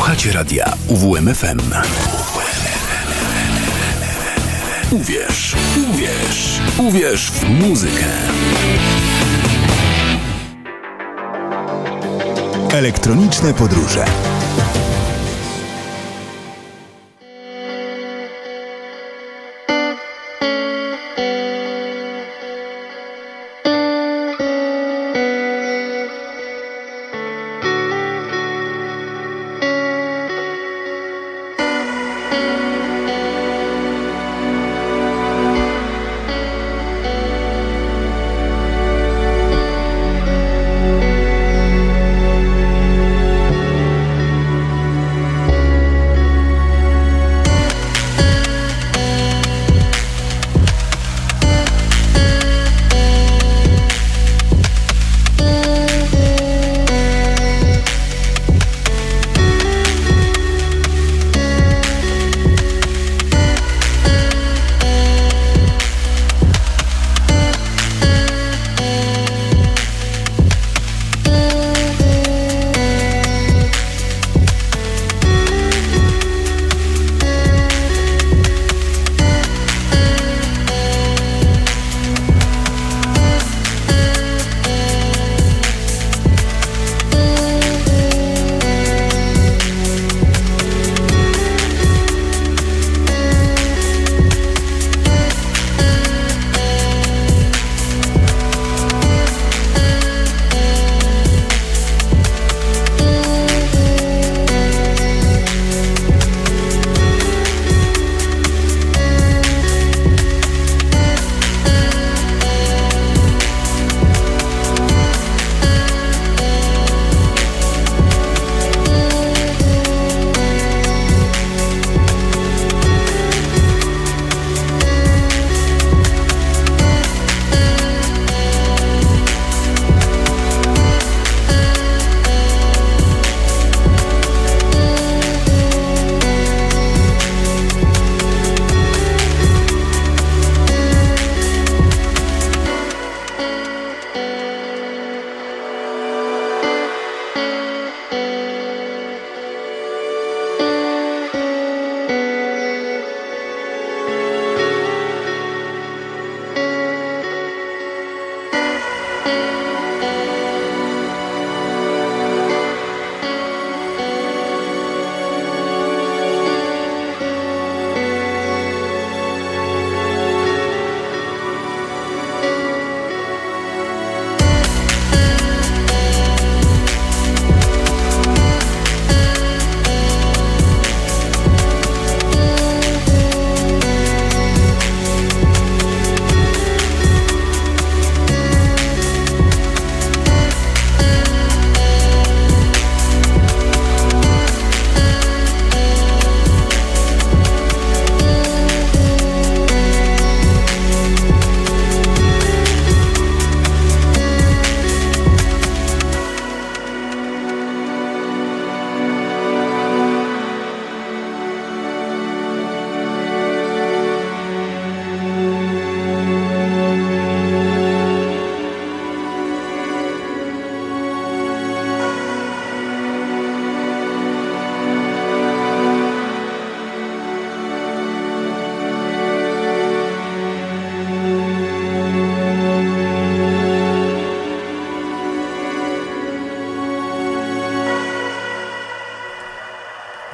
Słuchacie radia UWMFM. Uwierz, uwierz, uwierz w muzykę. Elektroniczne podróże.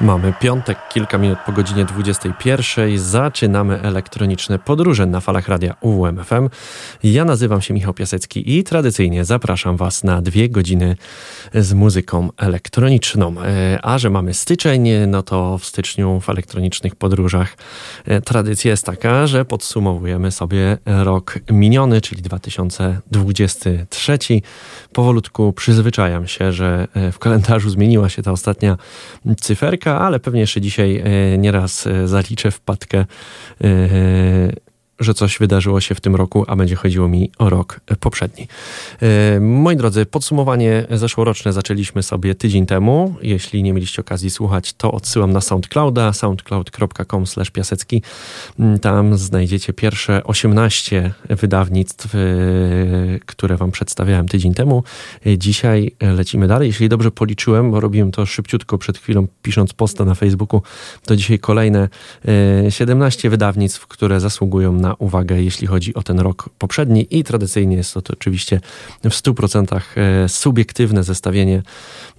Mamy piątek, kilka minut po godzinie 21. Zaczynamy elektroniczne podróże na falach radia UWMFM. Ja nazywam się Michał Piasecki i tradycyjnie zapraszam Was na dwie godziny z muzyką elektroniczną. E, a że mamy styczeń, no to w styczniu w elektronicznych podróżach e, tradycja jest taka, że podsumowujemy sobie rok miniony, czyli 2023. Powolutku przyzwyczajam się, że e, w kalendarzu zmieniła się ta ostatnia cyferka, ale pewnie jeszcze dzisiaj nieraz zaliczę wpadkę że coś wydarzyło się w tym roku, a będzie chodziło mi o rok poprzedni. E, moi drodzy, podsumowanie zeszłoroczne zaczęliśmy sobie tydzień temu. Jeśli nie mieliście okazji słuchać, to odsyłam na SoundClouda, soundcloud.com piasecki. Mm, tam znajdziecie pierwsze 18 wydawnictw, e, które wam przedstawiałem tydzień temu. E, dzisiaj lecimy dalej. Jeśli dobrze policzyłem, bo robiłem to szybciutko przed chwilą, pisząc posta na Facebooku, to dzisiaj kolejne 17 wydawnictw, które zasługują na na uwagę, jeśli chodzi o ten rok poprzedni i tradycyjnie jest to, to oczywiście w 100% e, subiektywne zestawienie.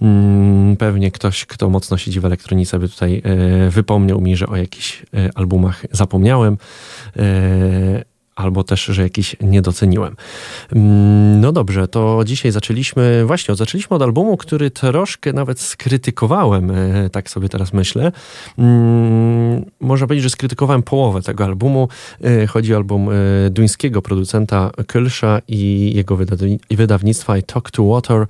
Mm, pewnie ktoś, kto mocno siedzi w elektronice, by tutaj e, wypomniał mi, że o jakichś e, albumach zapomniałem albo też, że jakiś nie doceniłem. Mm, no dobrze, to dzisiaj zaczęliśmy, właśnie, zaczęliśmy od albumu, który troszkę nawet skrytykowałem, e, tak sobie teraz myślę. Mm, można powiedzieć, że skrytykowałem połowę tego albumu. E, chodzi o album e, duńskiego producenta Kölsza i jego wydawnictwa I Talk to Water.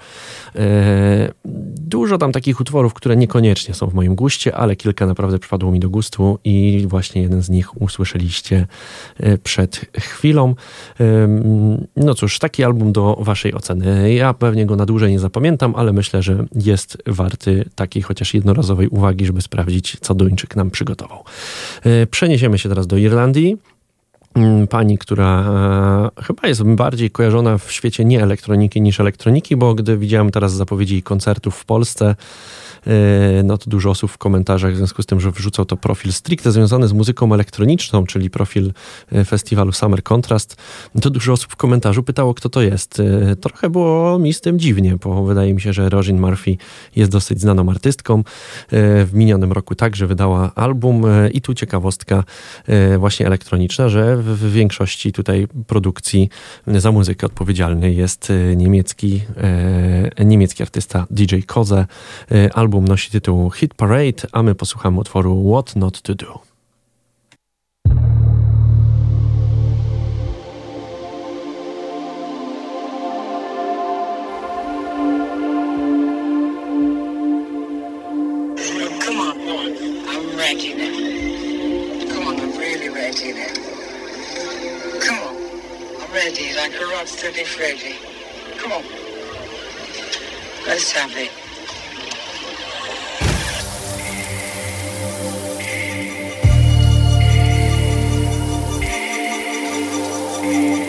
Dużo tam takich utworów, które niekoniecznie są w moim guście, ale kilka naprawdę przypadło mi do gustu i właśnie jeden z nich usłyszeliście przed chwilą. No cóż, taki album do waszej oceny. Ja pewnie go na dłużej nie zapamiętam, ale myślę, że jest warty takiej chociaż jednorazowej uwagi, żeby sprawdzić, co Duńczyk nam przygotował. E, przeniesiemy się teraz do Irlandii pani, która e, chyba jest bardziej kojarzona w świecie nie elektroniki niż elektroniki, bo gdy widziałem teraz zapowiedzi koncertów w Polsce, no to dużo osób w komentarzach w związku z tym, że wrzucał to profil stricte związany z muzyką elektroniczną, czyli profil e, festiwalu Summer Contrast, to dużo osób w komentarzu pytało, kto to jest. E, trochę było mi z tym dziwnie, bo wydaje mi się, że Rosin Murphy jest dosyć znaną artystką. W minionym roku także wydała album i tu ciekawostka właśnie elektroniczna, że w większości tutaj produkcji za muzykę odpowiedzialny jest niemiecki, niemiecki artysta DJ Koze. Album Album nosi tytuł Hit Parade, a my posłuchamy utworu What Not To Do. ready, like a rock steady Freddy. Come on. Let's have it. Yeah.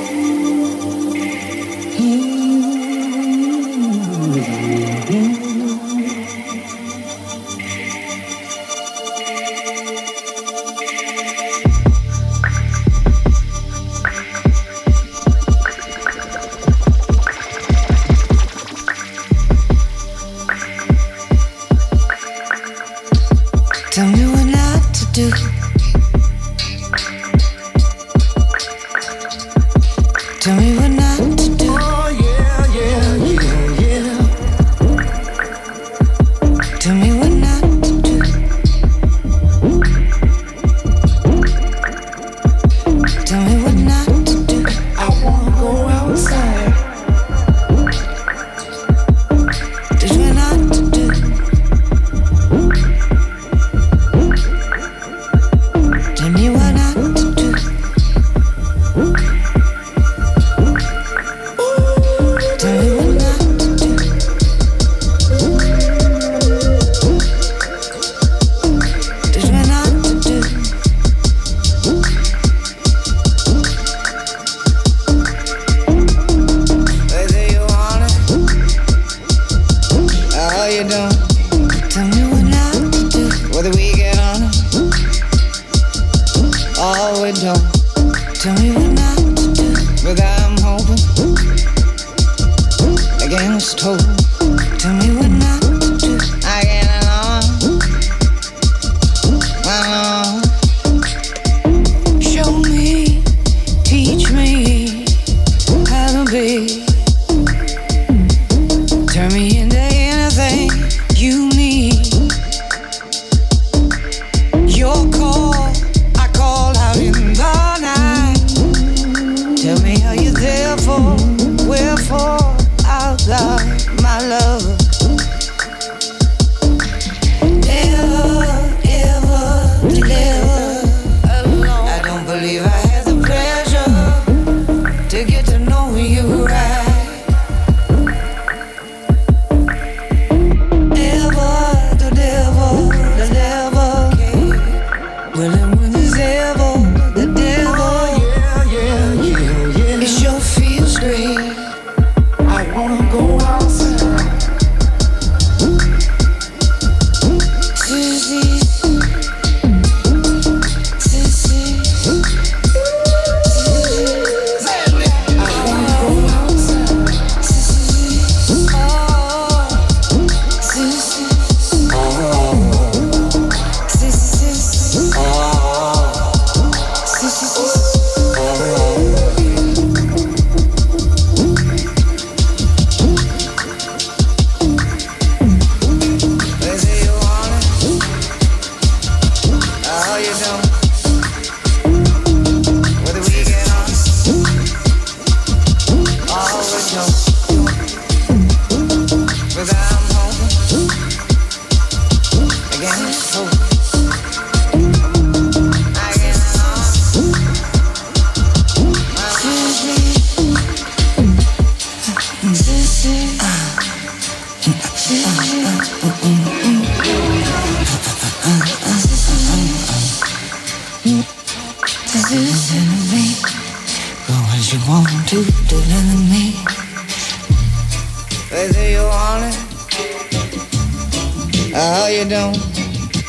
you don't.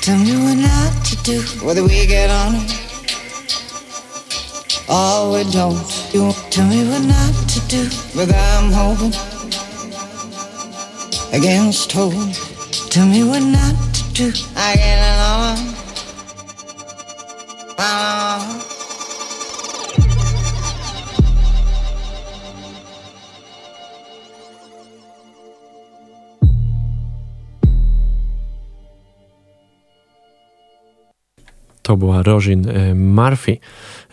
Tell me what not to do, whether we get on or we don't. You tell me what not to do, but I'm hoping against hope. Tell me what not to do. I get along. along. To była Rożin e, Murphy.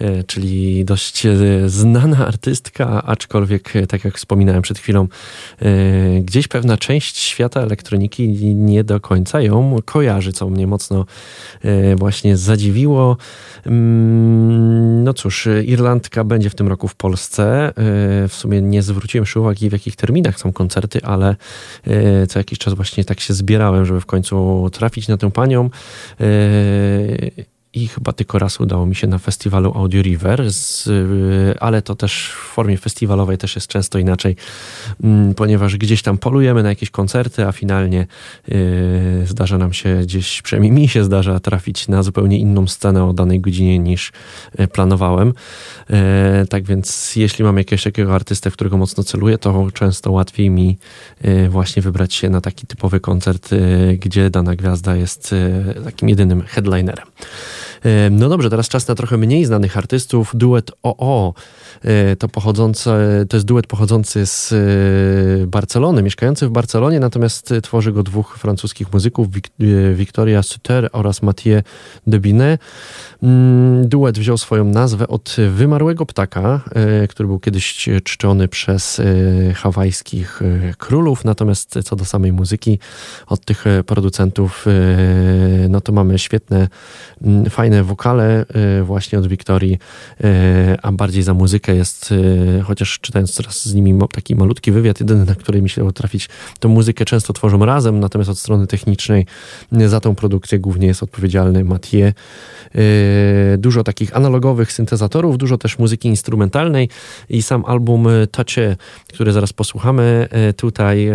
E, czyli dość e, znana artystka, aczkolwiek, tak jak wspominałem przed chwilą, gdzieś pewna część świata elektroniki nie do końca ją kojarzy, co mnie mocno właśnie zadziwiło. Mm, no cóż, Irlandka będzie w tym roku w Polsce. W sumie nie zwróciłem się uwagi, w jakich terminach są koncerty, ale co jakiś czas właśnie tak się zbierałem, żeby w końcu trafić na tę panią i chyba tylko raz udało mi się na festiwalu Audio River, z, y, ale to też w formie festiwalowej też jest często inaczej, mm, ponieważ gdzieś tam polujemy na jakieś koncerty, a finalnie yy, zdarza nam się gdzieś, przynajmniej mi się zdarza trafić na zupełnie inną scenę o danej godzinie niż y, planowałem. Yy, tak więc jeśli mam jakiegoś takiego artystę, w którego mocno celuję, to często łatwiej mi yy, właśnie wybrać się na taki typowy koncert, y, gdzie dana gwiazda jest takim jedynym headlinerem. No dobrze, teraz czas na trochę mniej znanych artystów. Duet OO to, pochodzące, to jest duet pochodzący z e, Barcelony, mieszkający w Barcelonie, natomiast tworzy go dwóch francuskich muzyków, e, Victoria Suter oraz Mathieu Debinet. Mm, duet wziął swoją nazwę od wymarłego ptaka, który był kiedyś czczony przez hawajskich królów, natomiast co do samej muzyki, od tych producentów, no to mamy świetne, mm, fajne wokale właśnie od Wiktorii, a bardziej za muzykę muzykę jest, y, chociaż czytając teraz z nimi taki malutki wywiad, jedyny, na który mi się udało trafić, tą muzykę często tworzą razem, natomiast od strony technicznej za tą produkcję głównie jest odpowiedzialny Mathieu. Y, dużo takich analogowych syntezatorów, dużo też muzyki instrumentalnej i sam album Touche, który zaraz posłuchamy y, tutaj,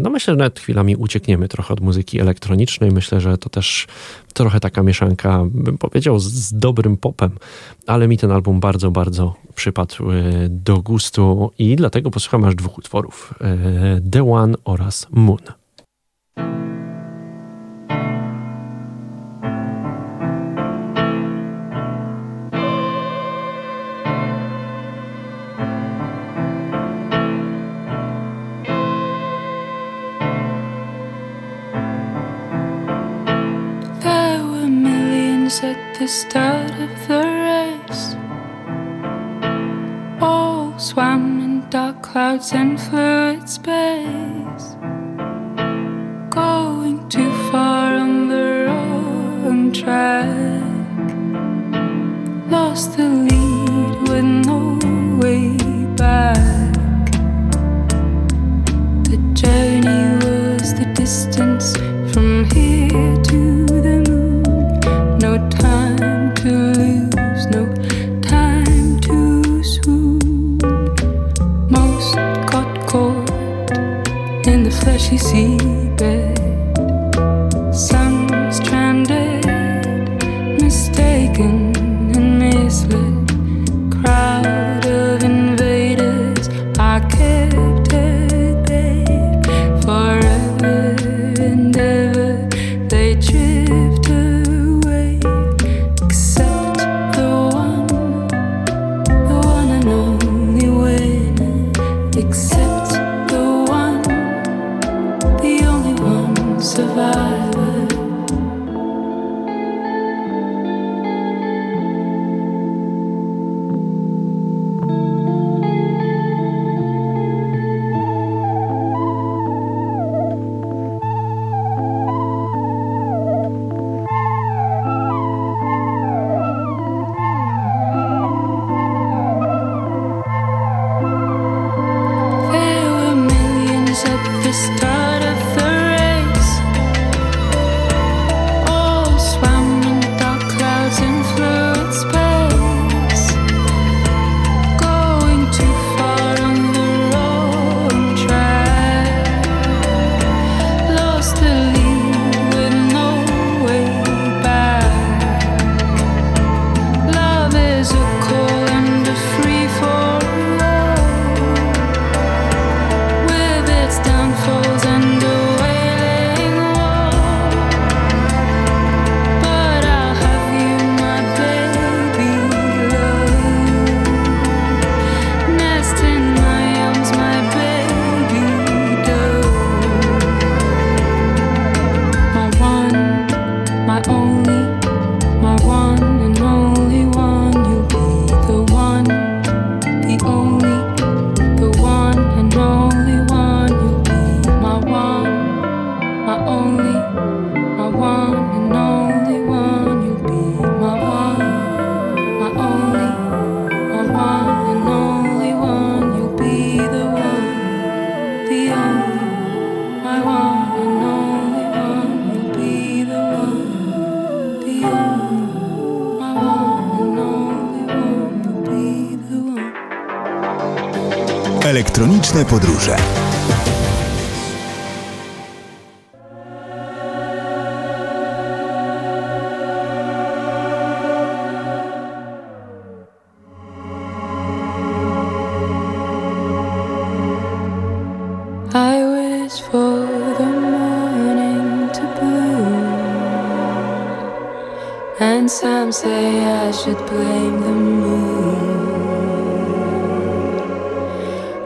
no myślę, że nawet chwilami uciekniemy trochę od muzyki elektronicznej. Myślę, że to też trochę taka mieszanka, bym powiedział, z dobrym popem, ale mi ten album bardzo, bardzo przypadł e, do gustu i dlatego posłucham aż dwóch utworów: e, The One oraz Moon. start of the swam in dark clouds and fluid space. Going too far on the wrong track. Lost the lead with no way back. The journey was the distance from here to she see best. Should blame the moon.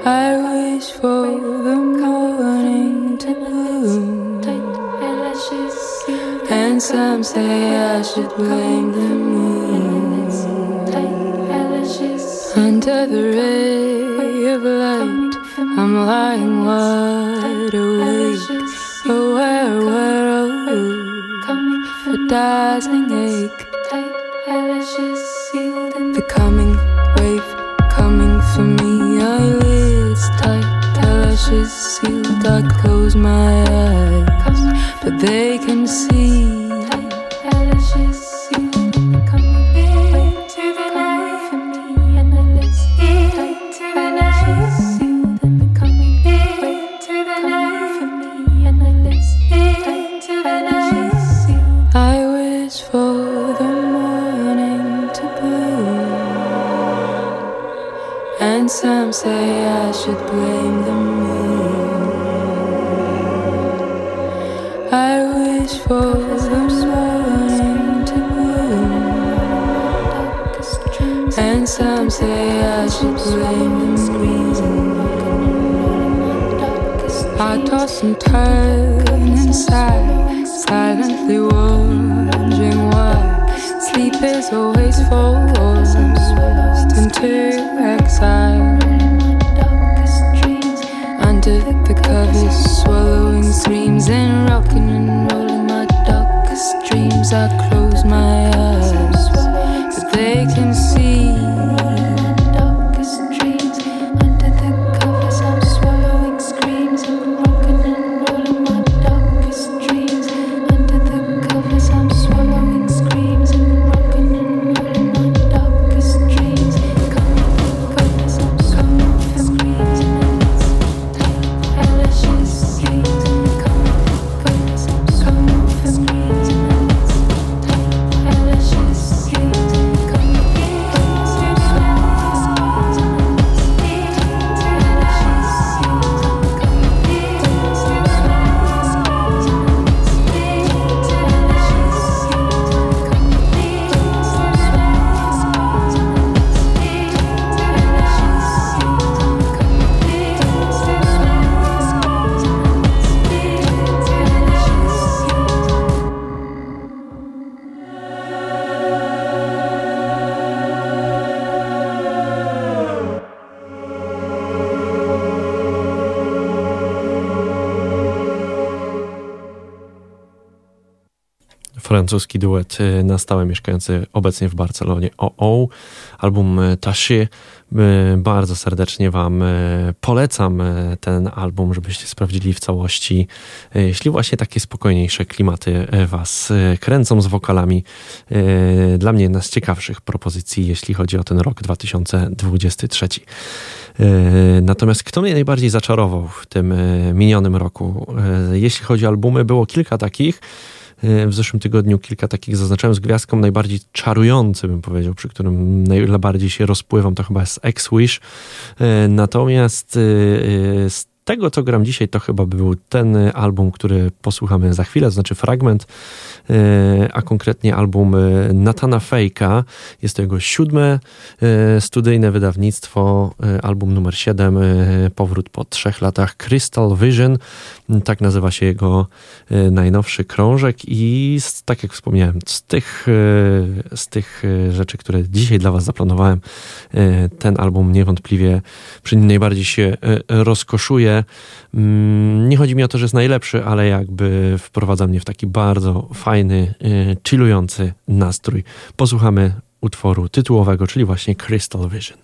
I wish for the morning to bloom. And some say I should blame say I should blame the moon. I wish for the morning to bloom, and some say I should blame the moon. I toss and turn inside, silently wondering why sleep is always forced into exile Under the covers, swallowing screams and rocking and rolling my darkest dreams. I close my eyes, but they can see. Francuski duet y, na stałe mieszkający obecnie w Barcelonie OO, album y, Tashi. Y, bardzo serdecznie Wam polecam ten album, żebyście sprawdzili w całości. Jeśli właśnie takie spokojniejsze klimaty Was kręcą z wokalami, dla mnie jedna z ciekawszych propozycji, jeśli chodzi o ten rok 2023. Natomiast kto mnie najbardziej zaczarował w tym minionym roku? Jeśli chodzi o albumy, było kilka takich. E, w zeszłym tygodniu kilka takich zaznaczałem z gwiazdką. Najbardziej czarujący, bym powiedział, przy którym najbardziej się rozpływam, to chyba jest X-Wish. E, natomiast z tego, co gram dzisiaj, to chyba był ten album, który posłuchamy za chwilę, to znaczy fragment, e, a konkretnie album e, Natana Fejka. Jest to jego siódme studyjne wydawnictwo, album numer 7, powrót po trzech latach, Crystal Vision. Tak nazywa się jego najnowszy krążek i tak jak wspomniałem, z tych, z tych rzeczy, które dzisiaj dla Was zaplanowałem, ten album niewątpliwie przy nim najbardziej się rozkoszuje. Mm, nie chodzi mi o to, że jest najlepszy, ale jakby wprowadza mnie w taki bardzo fajny, y, chillujący nastrój. Posłuchamy utworu tytułowego, czyli właśnie Crystal Vision.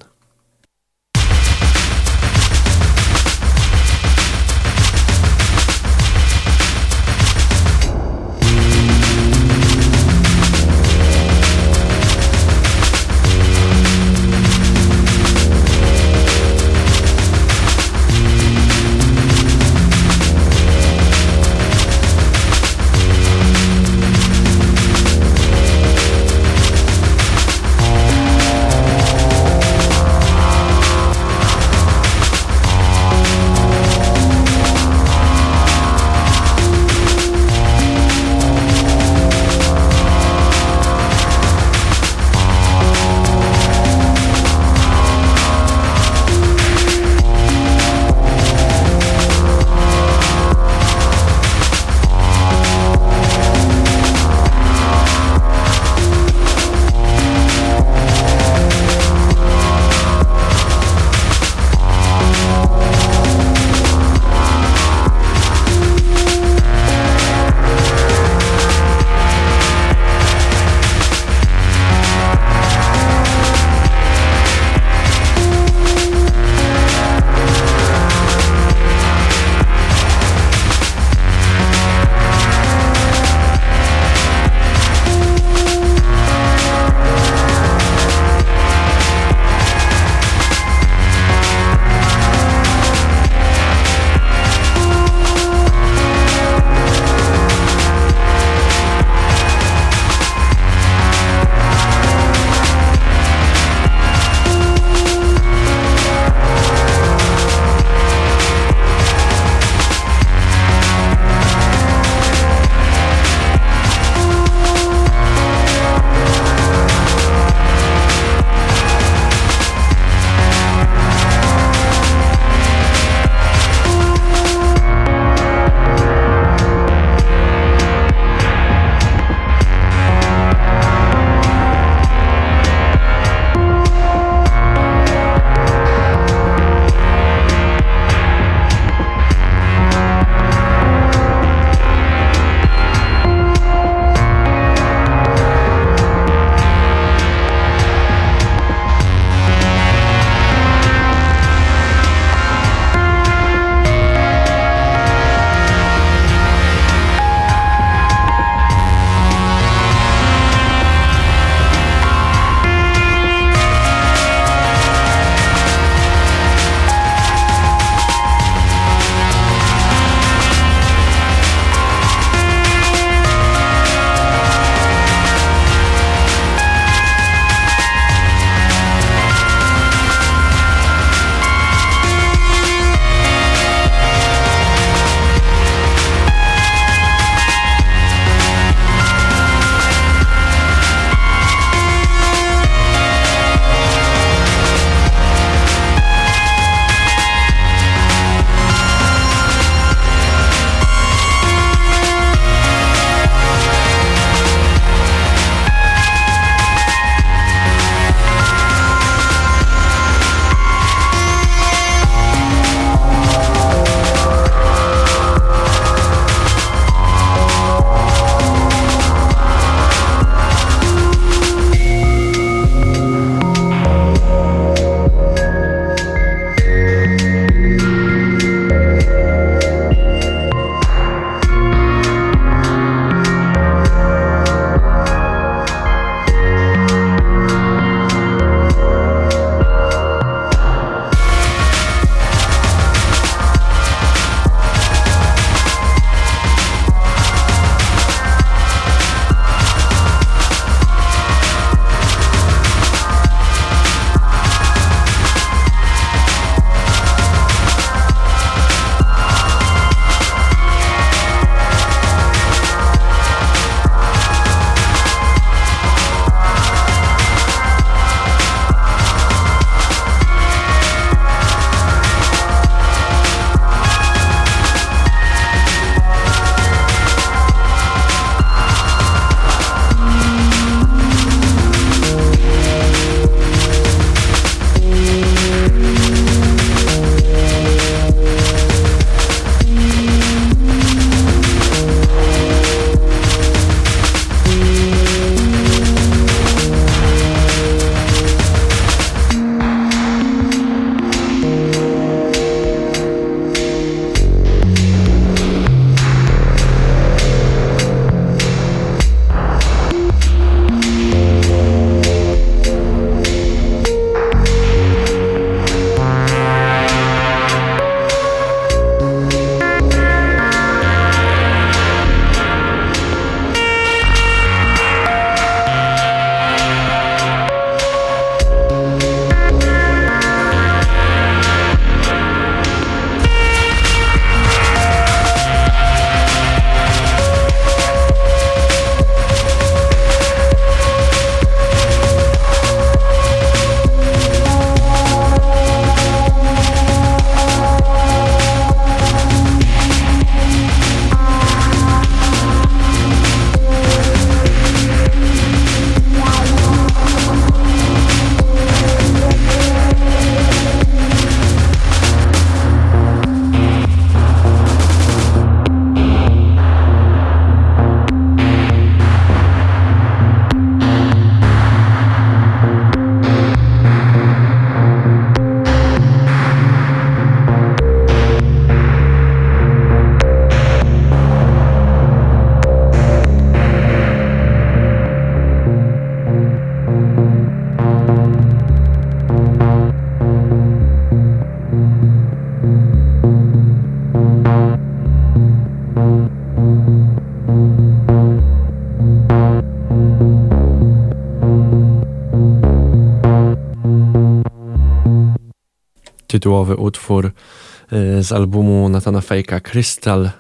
Tytułowy utwór y, z albumu Natana Fake'a Crystal y,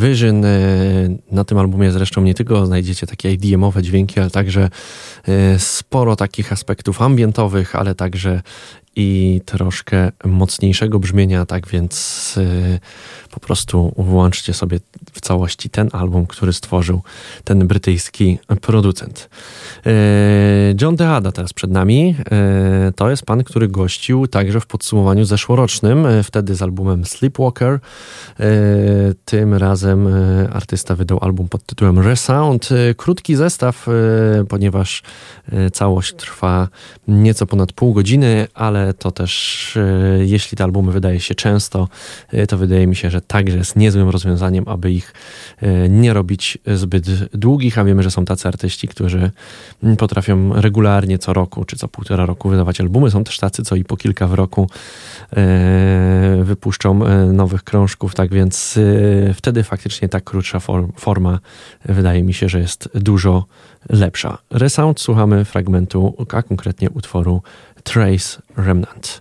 Vision. Y, na tym albumie zresztą nie tylko znajdziecie takie IDM-owe dźwięki, ale także sporo takich aspektów ambientowych, ale także i troszkę mocniejszego brzmienia, tak więc po prostu włączcie sobie w całości ten album, który stworzył ten brytyjski producent. E, John Dehada teraz przed nami. E, to jest pan, który gościł także w podsumowaniu zeszłorocznym, e, wtedy z albumem Sleepwalker. Tym razem artysta wydał album pod tytułem Resound. Krótki zestaw, ponieważ całość trwa nieco ponad pół godziny, ale to też, jeśli te albumy wydaje się często, to wydaje mi się, że także jest niezłym rozwiązaniem, aby ich e, nie robić zbyt długich, a wiemy, że są tacy artyści, którzy potrafią regularnie co roku czy co półtora roku wydawać albumy. Są też tacy, co i po kilka w roku e, wypuszczą e, nowych krążków, tak więc wtedy faktycznie ta krótsza forma wydaje mi się, że jest dużo lepsza. Resound słuchamy fragmentu, a konkretnie utworu Trace Remnant.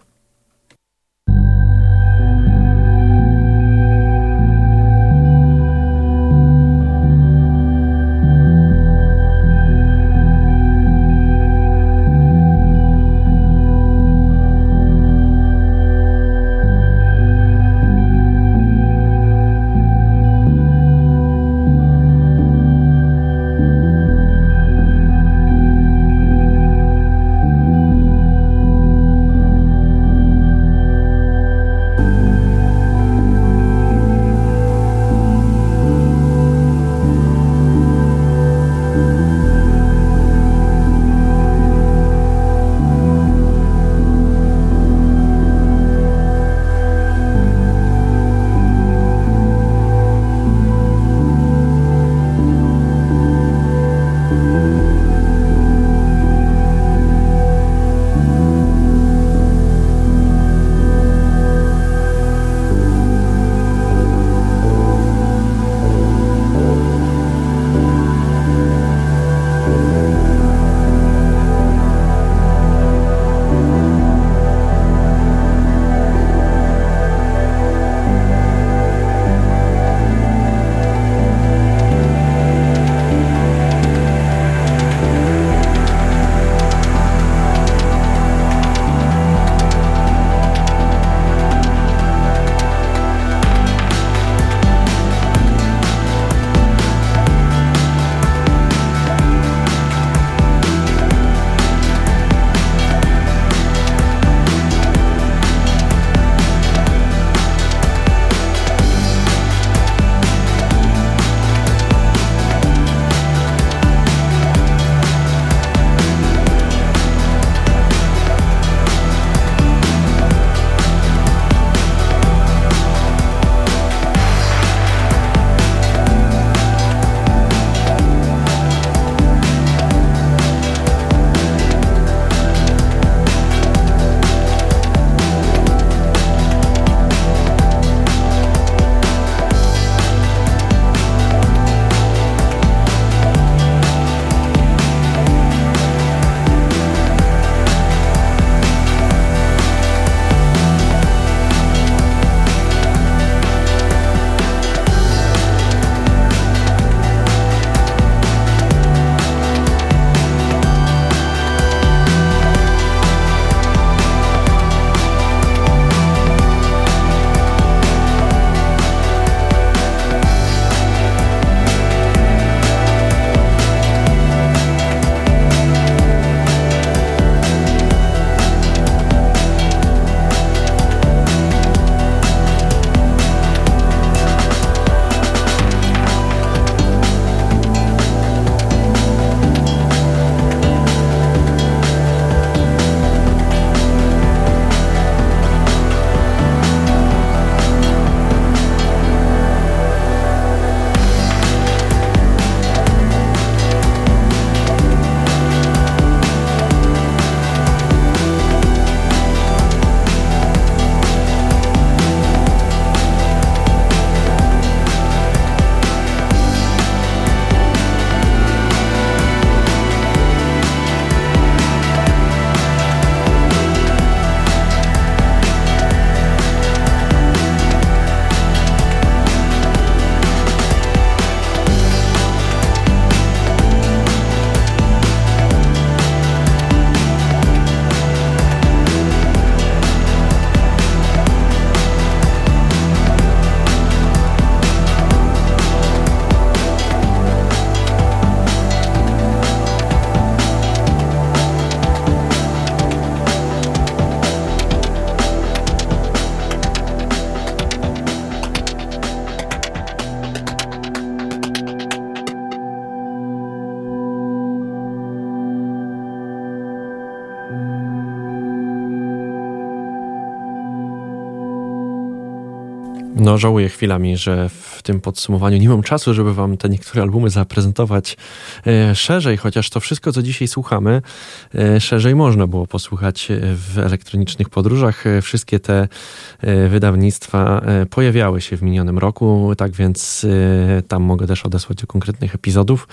No, żałuję chwilami, że w tym podsumowaniu nie mam czasu, żeby wam te niektóre albumy zaprezentować e, szerzej, chociaż to wszystko, co dzisiaj słuchamy, e, szerzej można było posłuchać w elektronicznych podróżach. E, wszystkie te e, wydawnictwa e, pojawiały się w minionym roku, tak więc e, tam mogę też odesłać do konkretnych epizodów.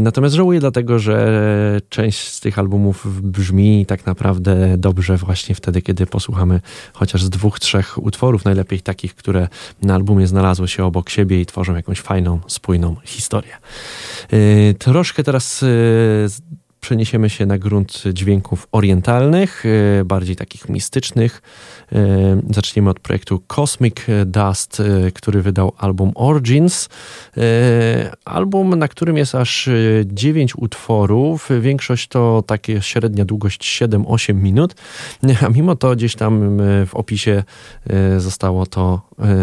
Natomiast żałuję dlatego, że część z tych albumów brzmi tak naprawdę dobrze właśnie wtedy, kiedy posłuchamy chociaż z dwóch, trzech utworów, najlepiej takich, które na albumie znalazły się obok siebie i tworzą jakąś fajną, spójną historię. Y, troszkę teraz y, przeniesiemy się na grunt dźwięków orientalnych, y, bardziej takich mistycznych. Zaczniemy od projektu Cosmic Dust, który wydał album Origins. Album, na którym jest aż 9 utworów. Większość to takie średnia długość 7-8 minut, a mimo to gdzieś tam w opisie zostało to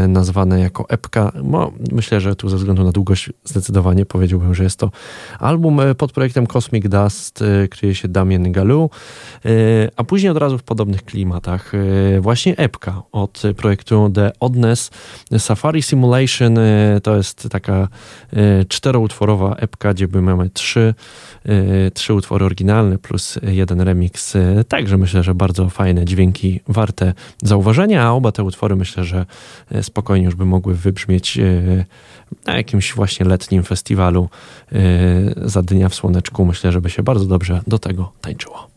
nazwane jako epka. No, myślę, że tu ze względu na długość zdecydowanie powiedziałbym, że jest to album pod projektem Cosmic Dust, kryje się Damien Galou, a później od razu w podobnych klimatach właśnie epka od projektu The Oddness Safari Simulation. To jest taka czteroutworowa epka, gdzie mamy trzy, trzy utwory oryginalne plus jeden remix. Także myślę, że bardzo fajne dźwięki, warte zauważenia, a oba te utwory myślę, że spokojnie już by mogły wybrzmieć na jakimś właśnie letnim festiwalu za dnia w słoneczku. Myślę, żeby się bardzo dobrze do tego tańczyło.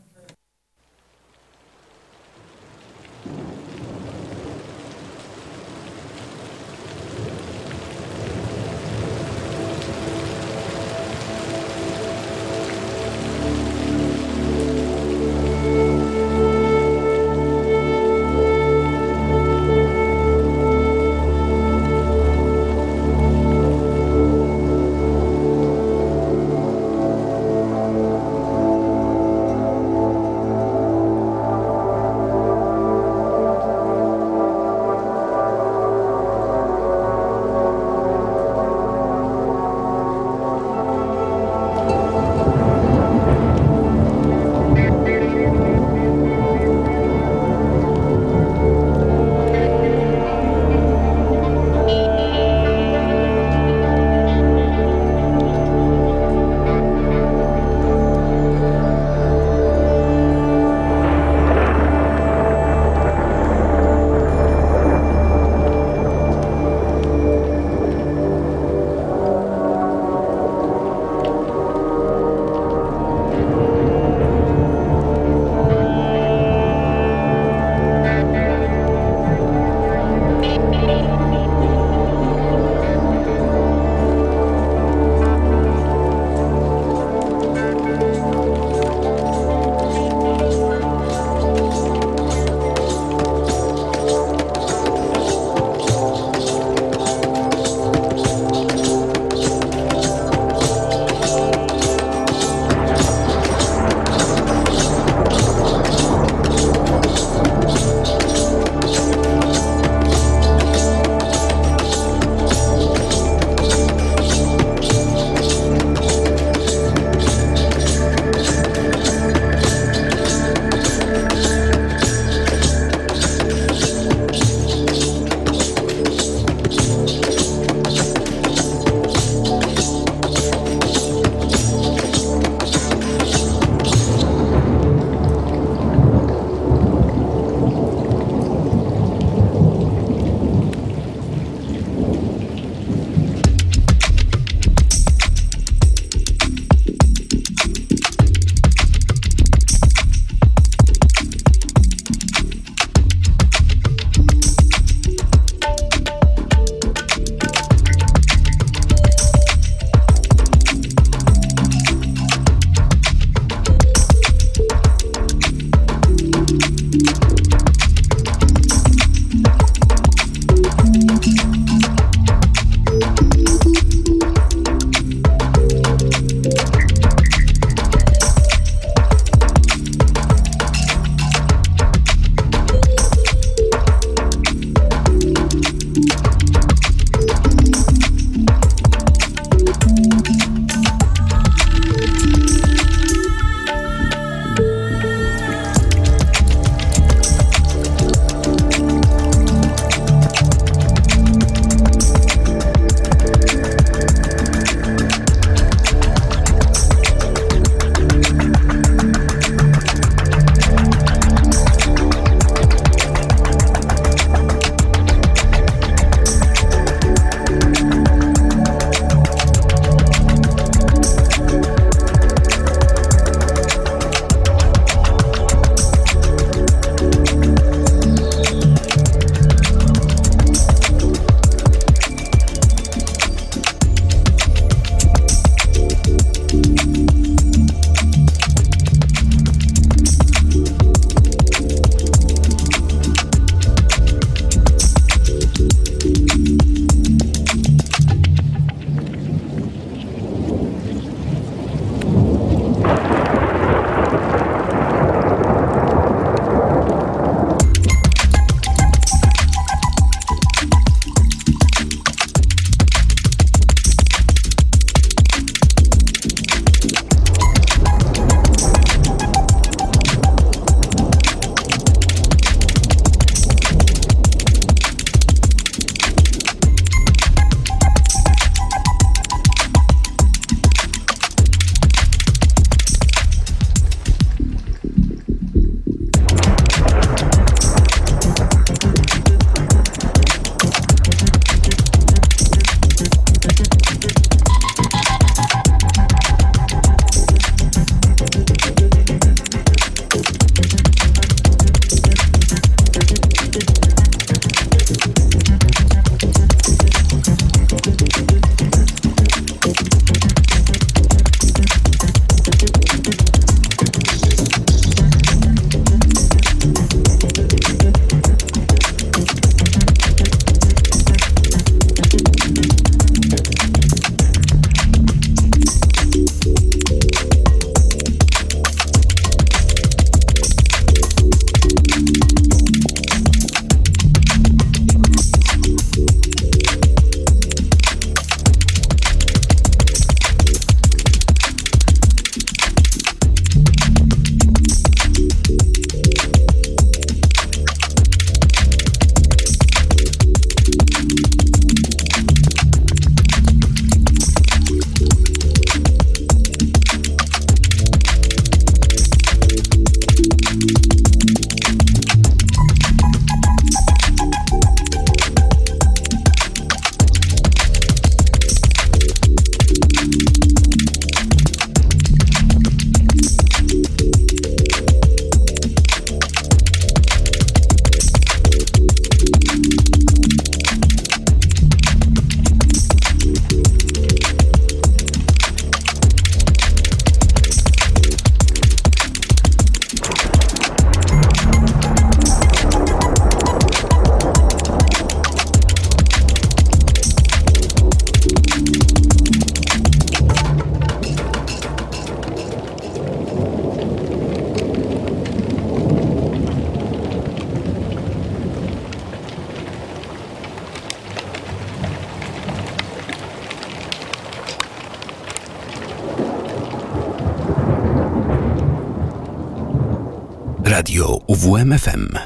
101,5.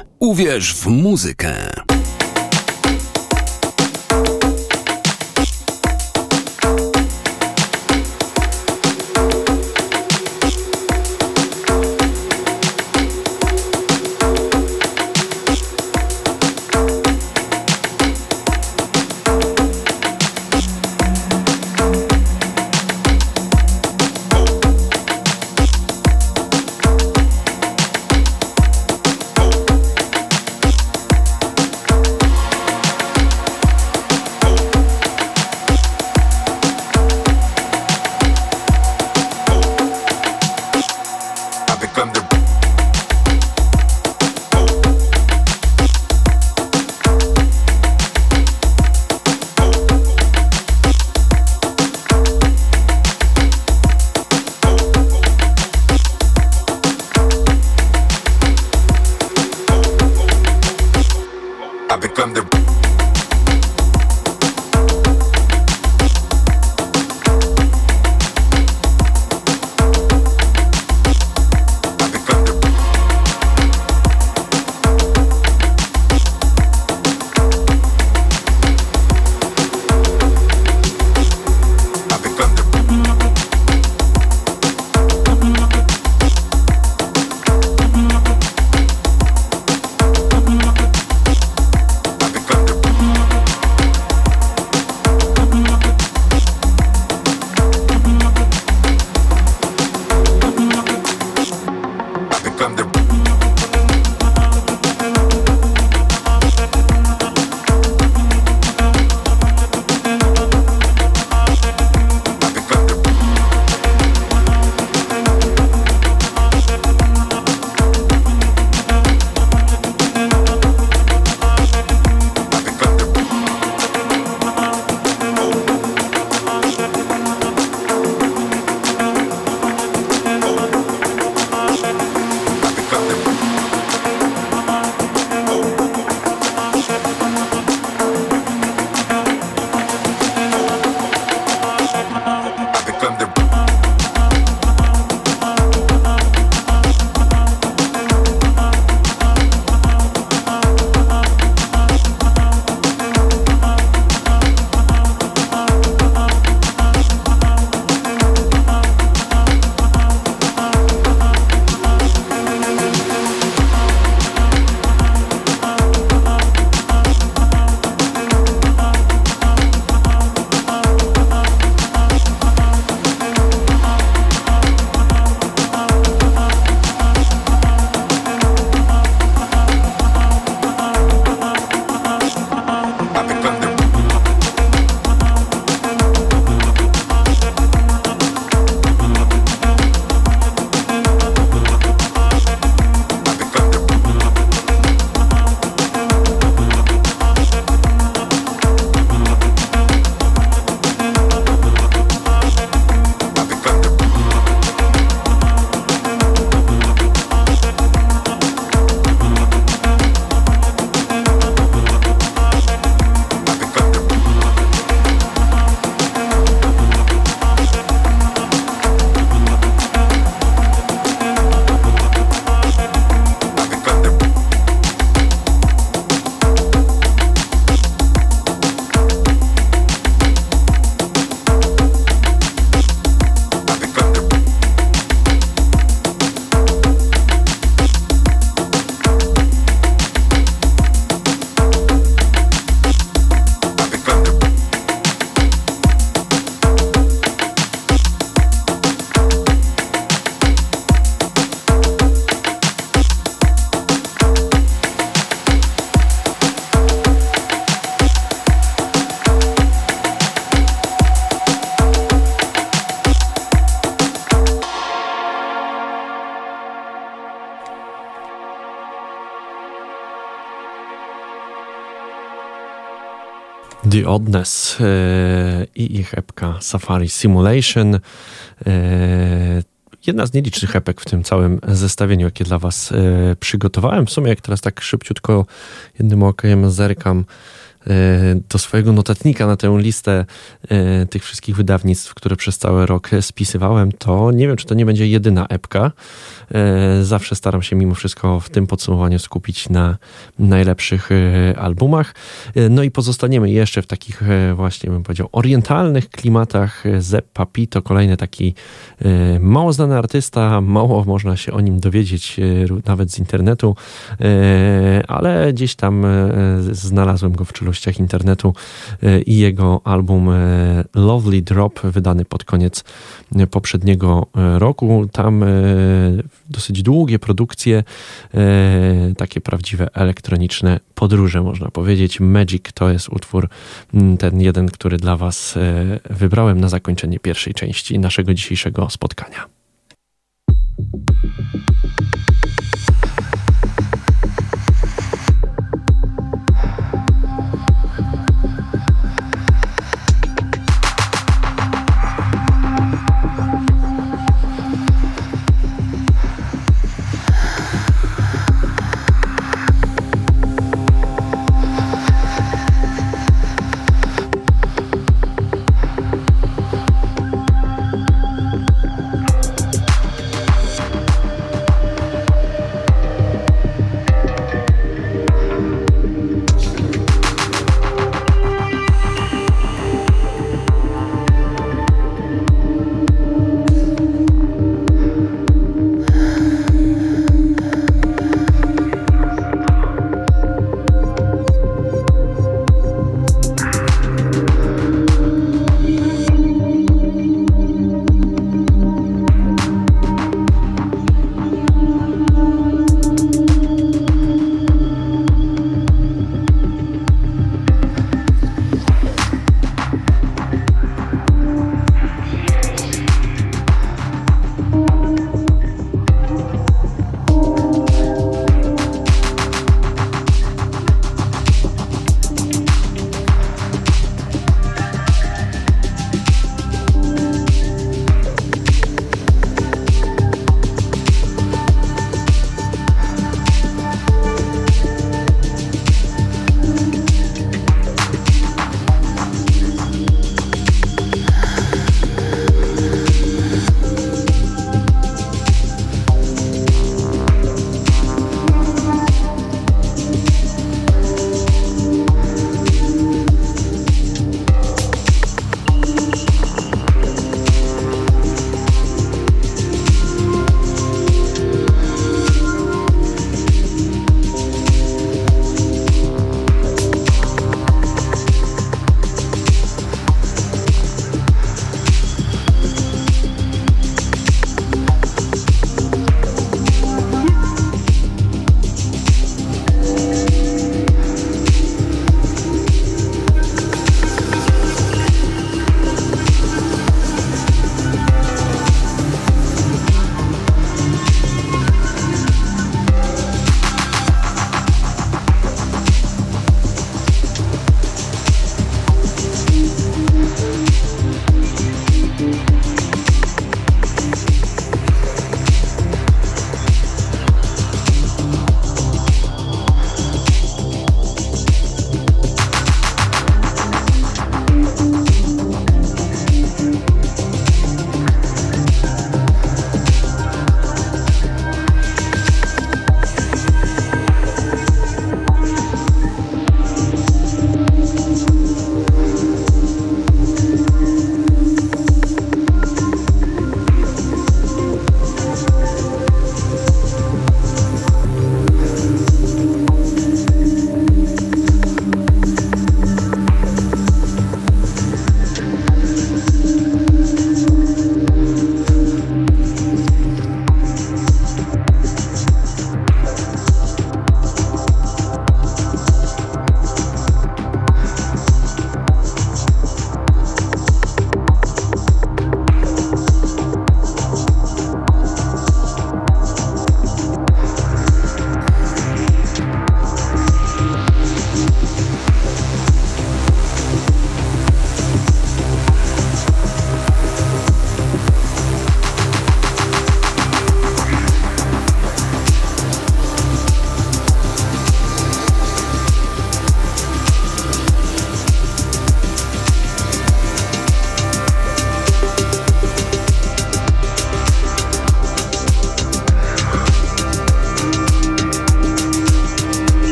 Safari Simulation. E, jedna z nielicznych epek w tym całym zestawieniu, jakie dla Was e, przygotowałem. W sumie, jak teraz tak szybciutko jednym okiem zerkam do swojego notatnika na tę listę tych wszystkich wydawnictw, które przez cały rok spisywałem, to nie wiem, czy to nie będzie jedyna epka. Zawsze staram się mimo wszystko w tym podsumowaniu skupić na najlepszych albumach. No i pozostaniemy jeszcze w takich właśnie, bym powiedział, orientalnych klimatach. Zeppa Pi to kolejny taki mało znany artysta, mało można się o nim dowiedzieć nawet z internetu, ale gdzieś tam znalazłem go w czeluściach internetu e, i jego album e, Lovely Drop, wydany pod koniec e, poprzedniego roku. Tam dosyć długie produkcje, takie prawdziwe elektroniczne podróże, można powiedzieć. Magic to jest utwór, ten jeden, który dla Was wybrałem na zakończenie pierwszej części naszego dzisiejszego spotkania.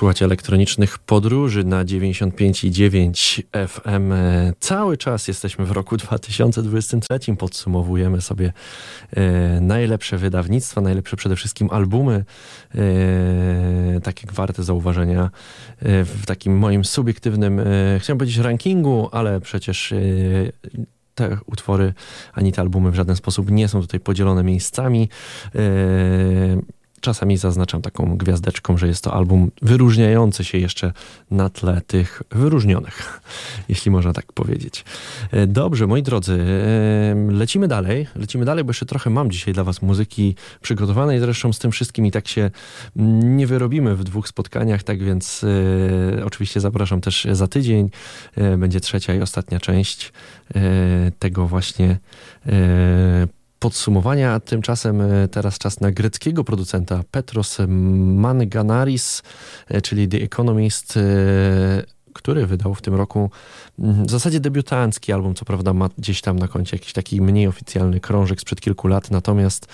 Słuchajcie elektronicznych podróży na 95,9 FM. Cały czas jesteśmy w roku 2023. Podsumowujemy sobie e, najlepsze wydawnictwa, najlepsze przede wszystkim albumy, e, takie warte zauważenia e, w takim moim subiektywnym, e, chciałem powiedzieć rankingu, ale przecież e, te utwory ani te albumy w żaden sposób nie są tutaj podzielone miejscami. E, czasami zaznaczam taką gwiazdeczką, że jest to album wyróżniający się jeszcze na tle tych wyróżnionych, jeśli można tak powiedzieć. E, dobrze, moi drodzy, e, lecimy dalej. Lecimy dalej, bo jeszcze trochę mam dzisiaj dla Was muzyki przygotowanej. Zresztą z tym wszystkim i tak się nie wyrobimy w dwóch spotkaniach, tak więc e, oczywiście zapraszam też za tydzień. Będzie trzecia i ostatnia część tego właśnie podsumowania. Tymczasem e, teraz czas na greckiego producenta Petros Manganaris, e, czyli The Economist, e, który wydał w tym roku w zasadzie debiutancki album, co prawda ma gdzieś tam na koncie jakiś taki mniej oficjalny krążek sprzed kilku lat, natomiast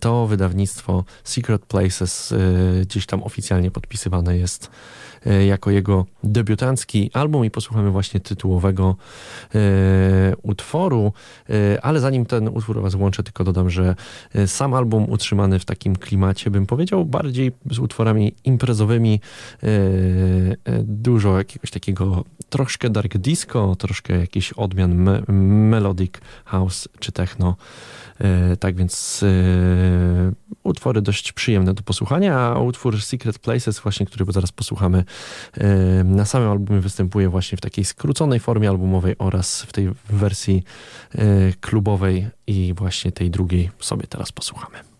to wydawnictwo Secret Places gdzieś tam oficjalnie podpisywane jest jako jego debiutancki album i posłuchamy właśnie tytułowego e, utworu, e, ale zanim ten utwór was włączę, tylko dodam, że e, sam album utrzymany w takim klimacie, bym powiedział, bardziej z utworami imprezowymi, e, e, dużo jakiegoś takiego troszkę dark disco, troszkę jakichś odmian me melodic house czy techno. E, tak więc e, utwory dość przyjemne do posłuchania, a utwór Secret Places, właśnie, który zaraz posłuchamy, e, na samym albumie występuje właśnie w takiej skróconej formie albumowej oraz w tej wersji klubowej i właśnie tej drugiej sobie teraz posłuchamy.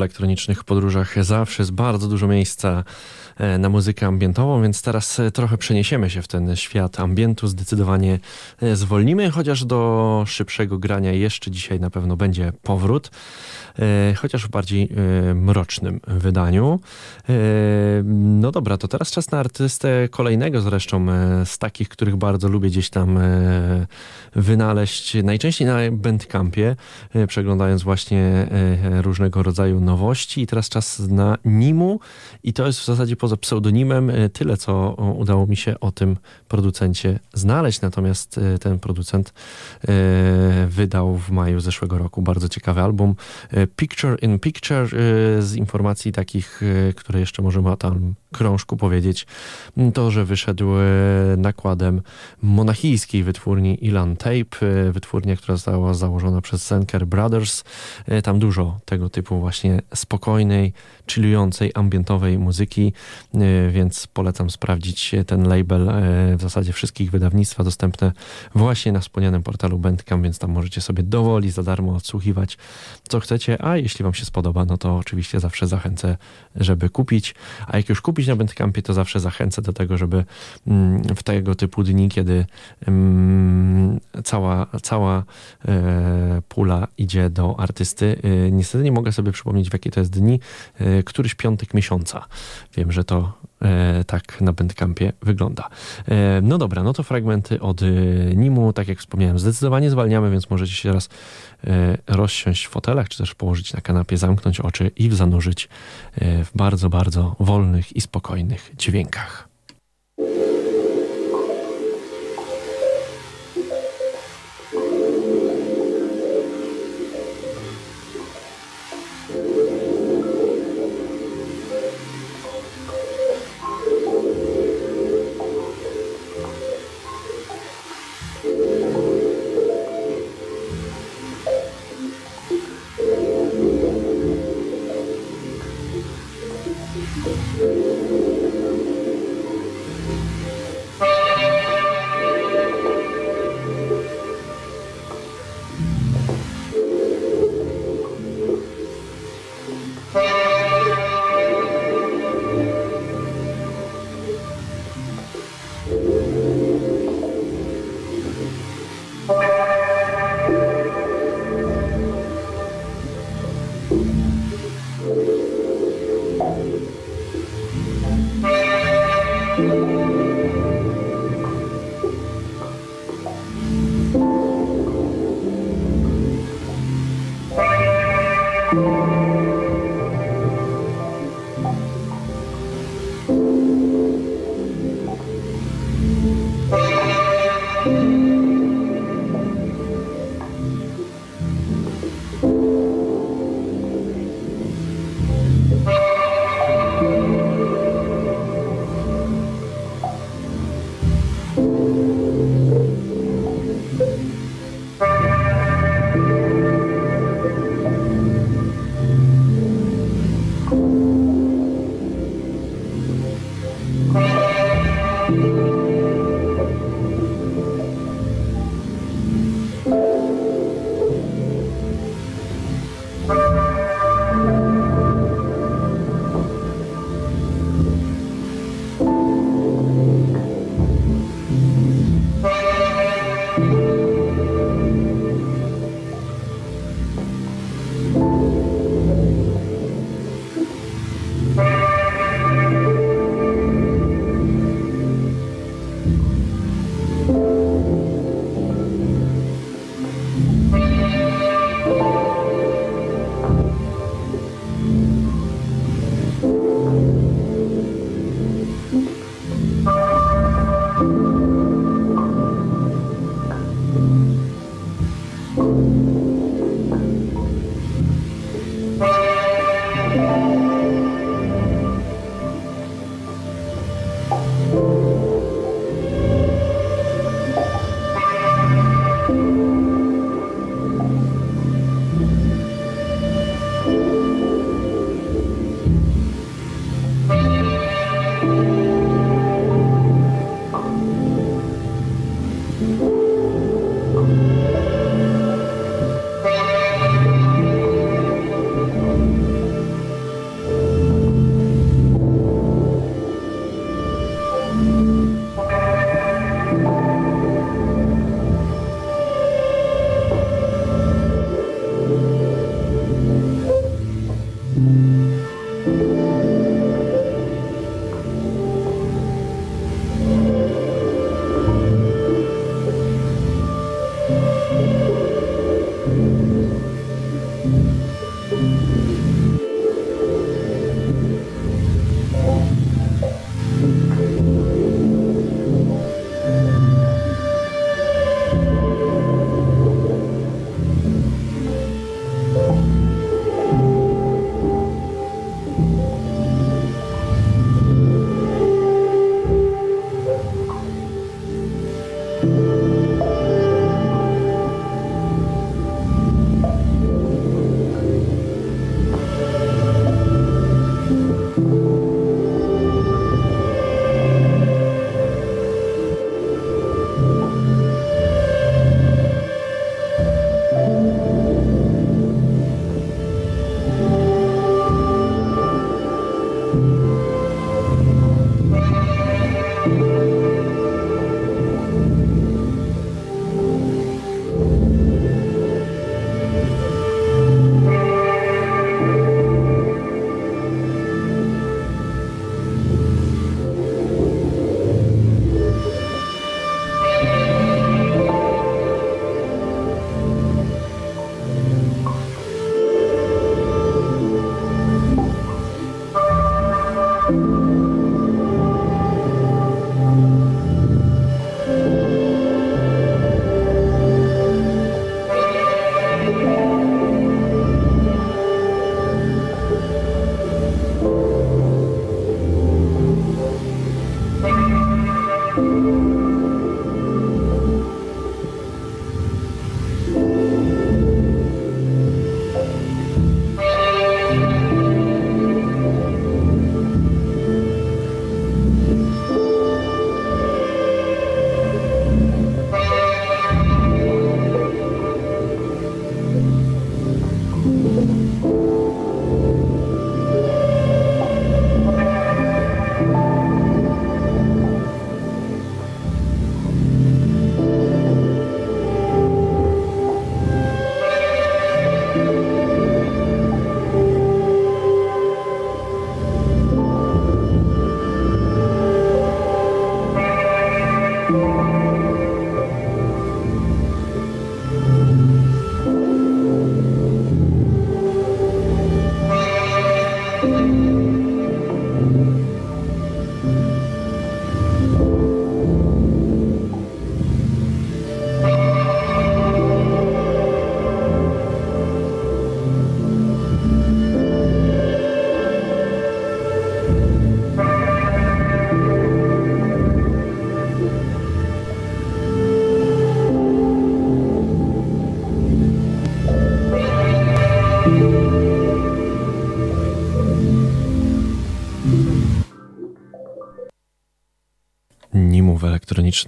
Elektronicznych podróżach zawsze jest bardzo dużo miejsca na muzykę ambientową, więc teraz e, trochę przeniesiemy się w ten świat ambientu. Zdecydowanie e, zwolnimy, chociaż do szybszego grania jeszcze dzisiaj na pewno będzie powrót, chociaż w bardziej mrocznym wydaniu. No dobra, to teraz czas na artystę kolejnego zresztą z takich, których bardzo lubię gdzieś tam wynaleźć, najczęściej na Bandcampie, przeglądając właśnie różnego rodzaju nowości i teraz czas na Nimu i to jest w zasadzie poza pseudonimem e, tyle, co udało mi się o tym producencie znaleźć. Natomiast e, ten producent wydał w maju zeszłego roku bardzo ciekawy album Picture in Picture z informacji takich, które jeszcze możemy o tam krążku powiedzieć, to, że wyszedł nakładem monachijskiej wytwórni Ilan Tape, wytwórnia, która została założona przez Senker Brothers. Tam dużo tego typu właśnie spokojnej, chillującej, ambientowej muzyki, e, więc polecam sprawdzić ten label e, w zasadzie wszystkich wydawnictwa dostępne właśnie na wspomnianym portalu Bandcamp, więc tam możecie sobie dowoli za darmo odsłuchiwać co chcecie, a jeśli wam się spodoba, no to oczywiście zawsze zachęcę, żeby kupić, a jak już kupić na Bandcampie, to zawsze zachęcę do tego, żeby mm, w tego typu dni, kiedy mm, cała, cała e, pula idzie do artysty, niestety nie mogę sobie przypomnieć w jakie to jest dni, któryś piątek miesiąca. Wiem, że to e, tak na Bandcampie wygląda. E, no dobra, no to fragmenty od Nimu, tak jak wspomniałem, zdecydowanie zwalniamy, więc możecie się teraz rozsiąść w fotelach, czy też położyć na kanapie, zamknąć oczy i zanurzyć w bardzo, bardzo wolnych i spokojnych dźwiękach.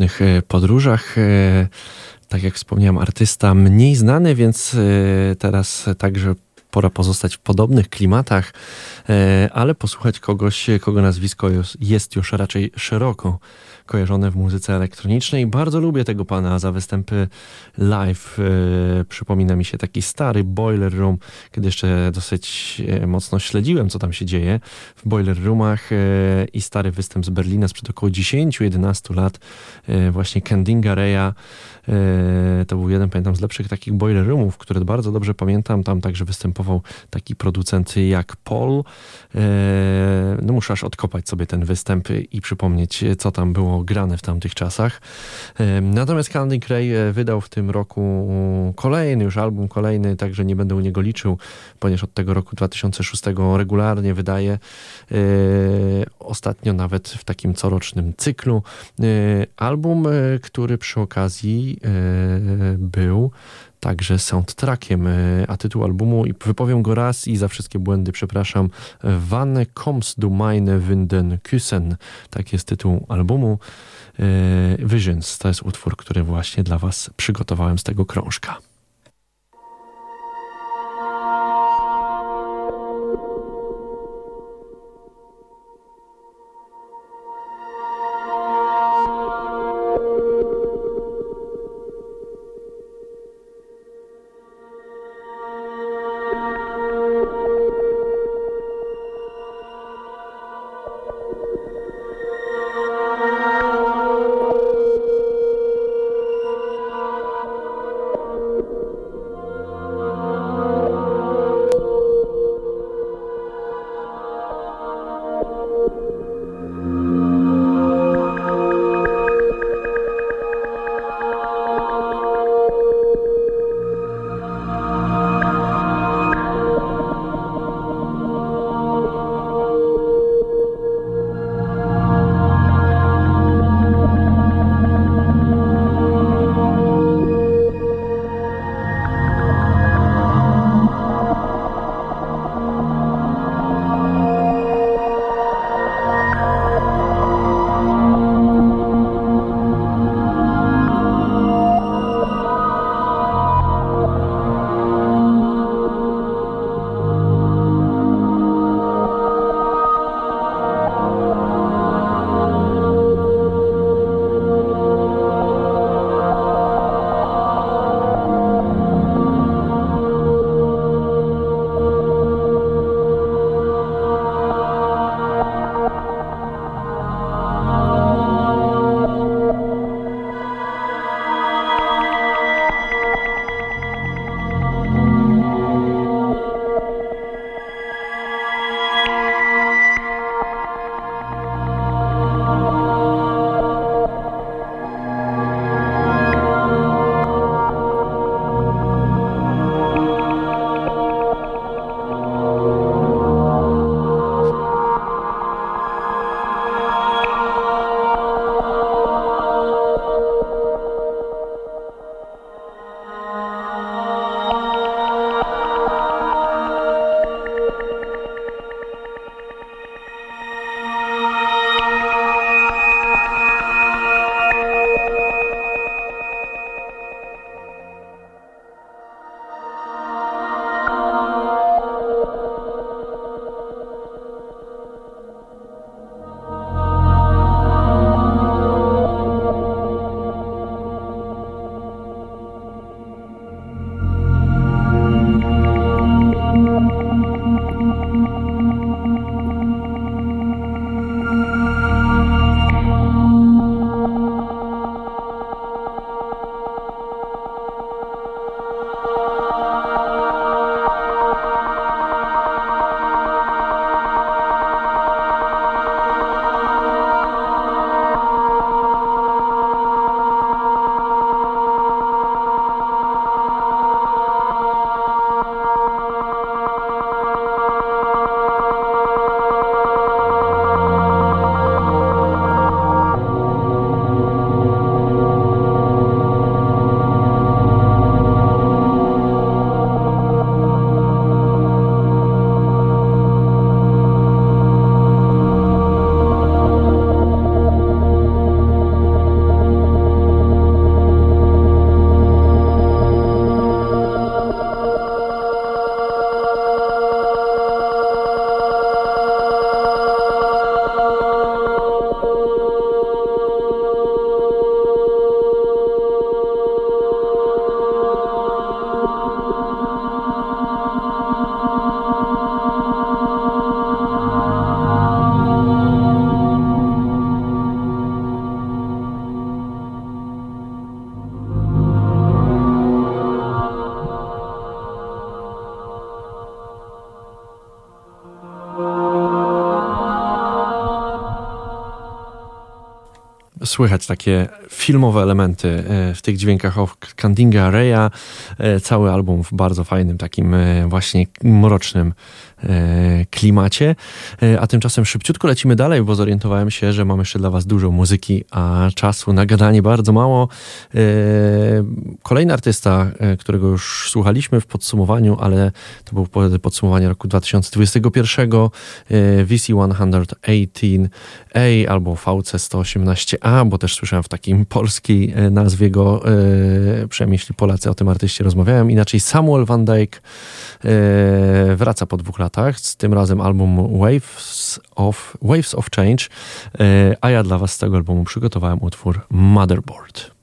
E, podróżach. E, tak jak wspomniałem, artysta mniej znany, więc e, teraz także pora pozostać w podobnych klimatach, ale posłuchać kogoś, kogo nazwisko jest już raczej szeroko kojarzone w muzyce elektronicznej. Bardzo lubię tego pana za występy live. E, przypomina mi się taki stary Boiler Room, kiedy jeszcze dosyć e, mocno śledziłem, co tam się dzieje w Boiler Roomach e, i stary występ z Berlina sprzed około 10-11 lat. Właśnie Kendinga Reya. To był jeden, pamiętam, z lepszych takich Boiler Roomów, które bardzo dobrze pamiętam. Tam także występował taki producent jak Paul. No muszę aż odkopać sobie ten występ i przypomnieć, co tam było grane w tamtych czasach. Natomiast Candy Cray e, wydał w tym roku kolejny już album, kolejny, także nie będę u niego liczył, ponieważ od tego roku 2006 regularnie wydaje. E, ostatnio nawet w takim corocznym cyklu. E, album, który przy okazji był także soundtrackiem, a tytuł albumu, i wypowiem go raz i za wszystkie błędy przepraszam, Wanne kommst du meine Winden küssen, tak jest tytuł albumu. Visions to jest utwór, który właśnie dla Was przygotowałem z tego krążka. Słychać takie filmowe elementy e, w tych dźwiękach of Candinga Raya. E, cały album w bardzo fajnym, takim e, właśnie mrocznym klimacie. A tymczasem szybciutko lecimy dalej, bo zorientowałem się, że mam jeszcze dla Was dużo muzyki, a czasu na gadanie bardzo mało. Kolejny artysta, którego już słuchaliśmy w podsumowaniu, ale to było podsumowanie roku 2021, VC118A albo VC118A, bo też słyszałem w takim polskiej e, nazwie go, e, przynajmniej jeśli Polacy o tym artyście rozmawiają. Inaczej Samuel Van Dyke e, wraca po dwóch latach, z tym razem album Waves of, Waves of Change, a ja dla Was z tego albumu przygotowałem utwór Motherboard.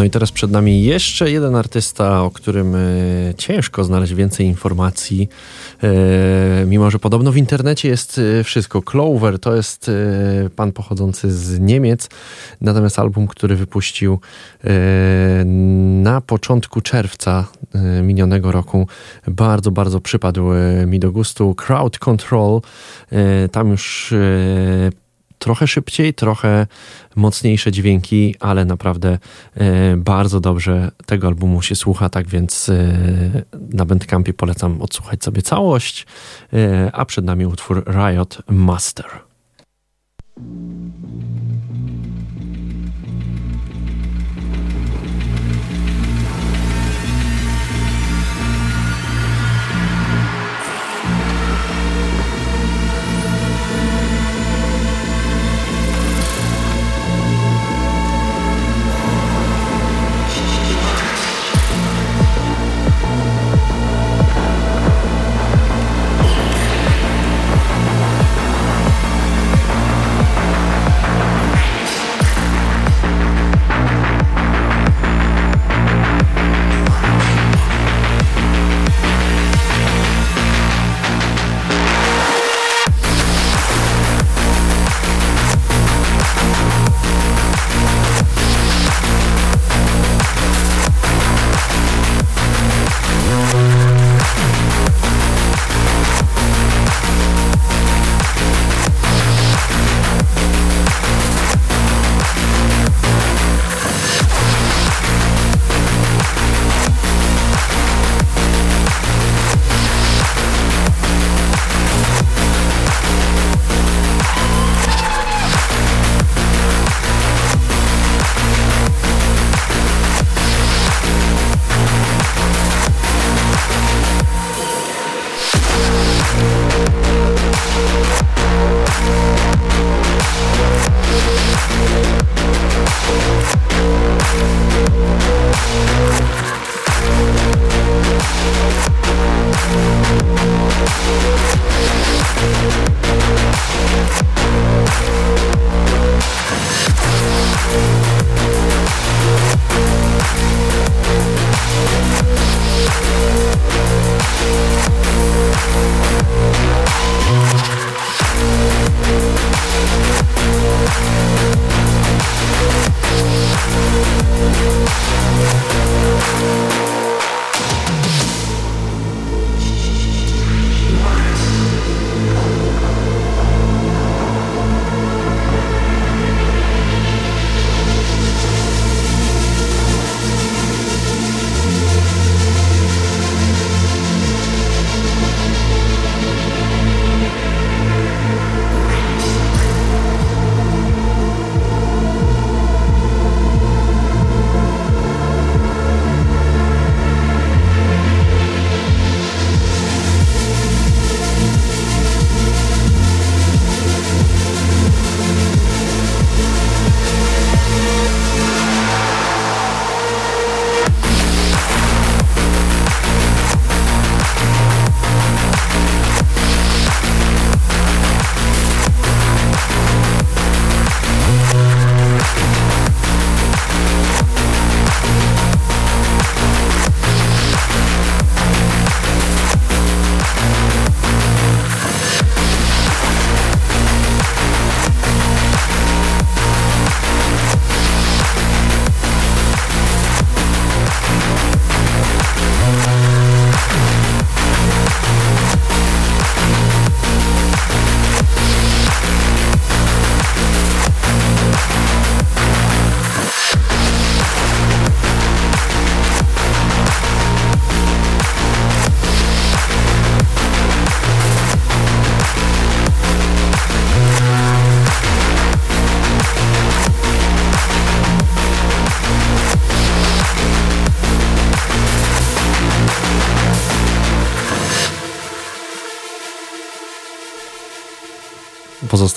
No i teraz przed nami jeszcze jeden artysta, o którym e, ciężko znaleźć więcej informacji, e, mimo że podobno w internecie jest e, wszystko. Clover to jest pan pochodzący z Niemiec, natomiast album, który wypuścił na początku czerwca minionego roku, bardzo, bardzo przypadł mi do gustu. Crowd Control, tam już trochę szybciej, trochę mocniejsze dźwięki, ale naprawdę e, bardzo dobrze tego albumu się słucha, tak więc e, na Bandcampie polecam odsłuchać sobie całość, e, a przed nami utwór Riot Master.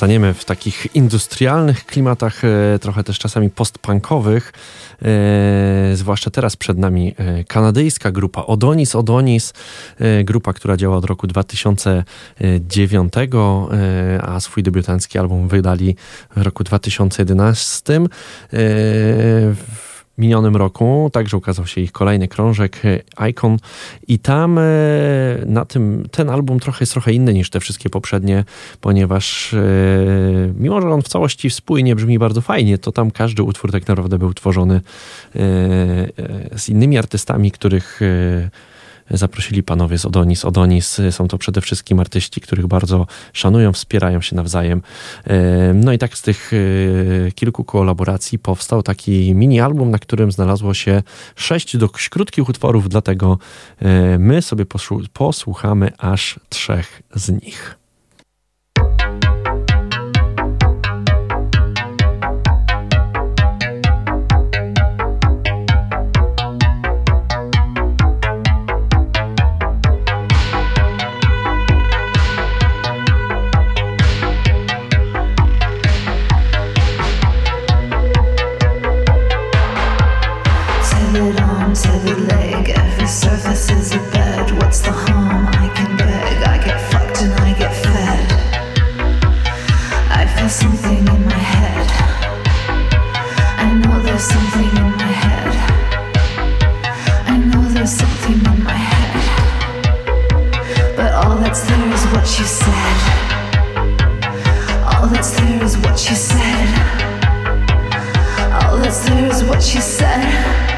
Pozostaniemy w takich industrialnych klimatach, e, trochę też czasami postpunkowych. E, zwłaszcza teraz przed nami e, kanadyjska grupa Odonis Odonis, grupa, która działa od roku 2009, a swój debiutancki album wydali w roku 2011 minionym roku także ukazał się ich kolejny krążek e, Icon. I tam e, na tym ten album trochę jest trochę inny niż te wszystkie poprzednie, ponieważ e, mimo, że on w całości spójnie brzmi bardzo fajnie, to tam każdy utwór tak naprawdę był tworzony z innymi artystami, których zaprosili panowie z Odonis. Odonis są to przede wszystkim artyści, których bardzo szanują, wspierają się nawzajem. No i tak z tych e, kilku kolaboracji powstał taki mini album, na którym znalazło się sześć dość krótkich utworów, dlatego e, my sobie posłuchamy aż trzech z nich. what you said. All that's there is what you said. All that's there is what you said.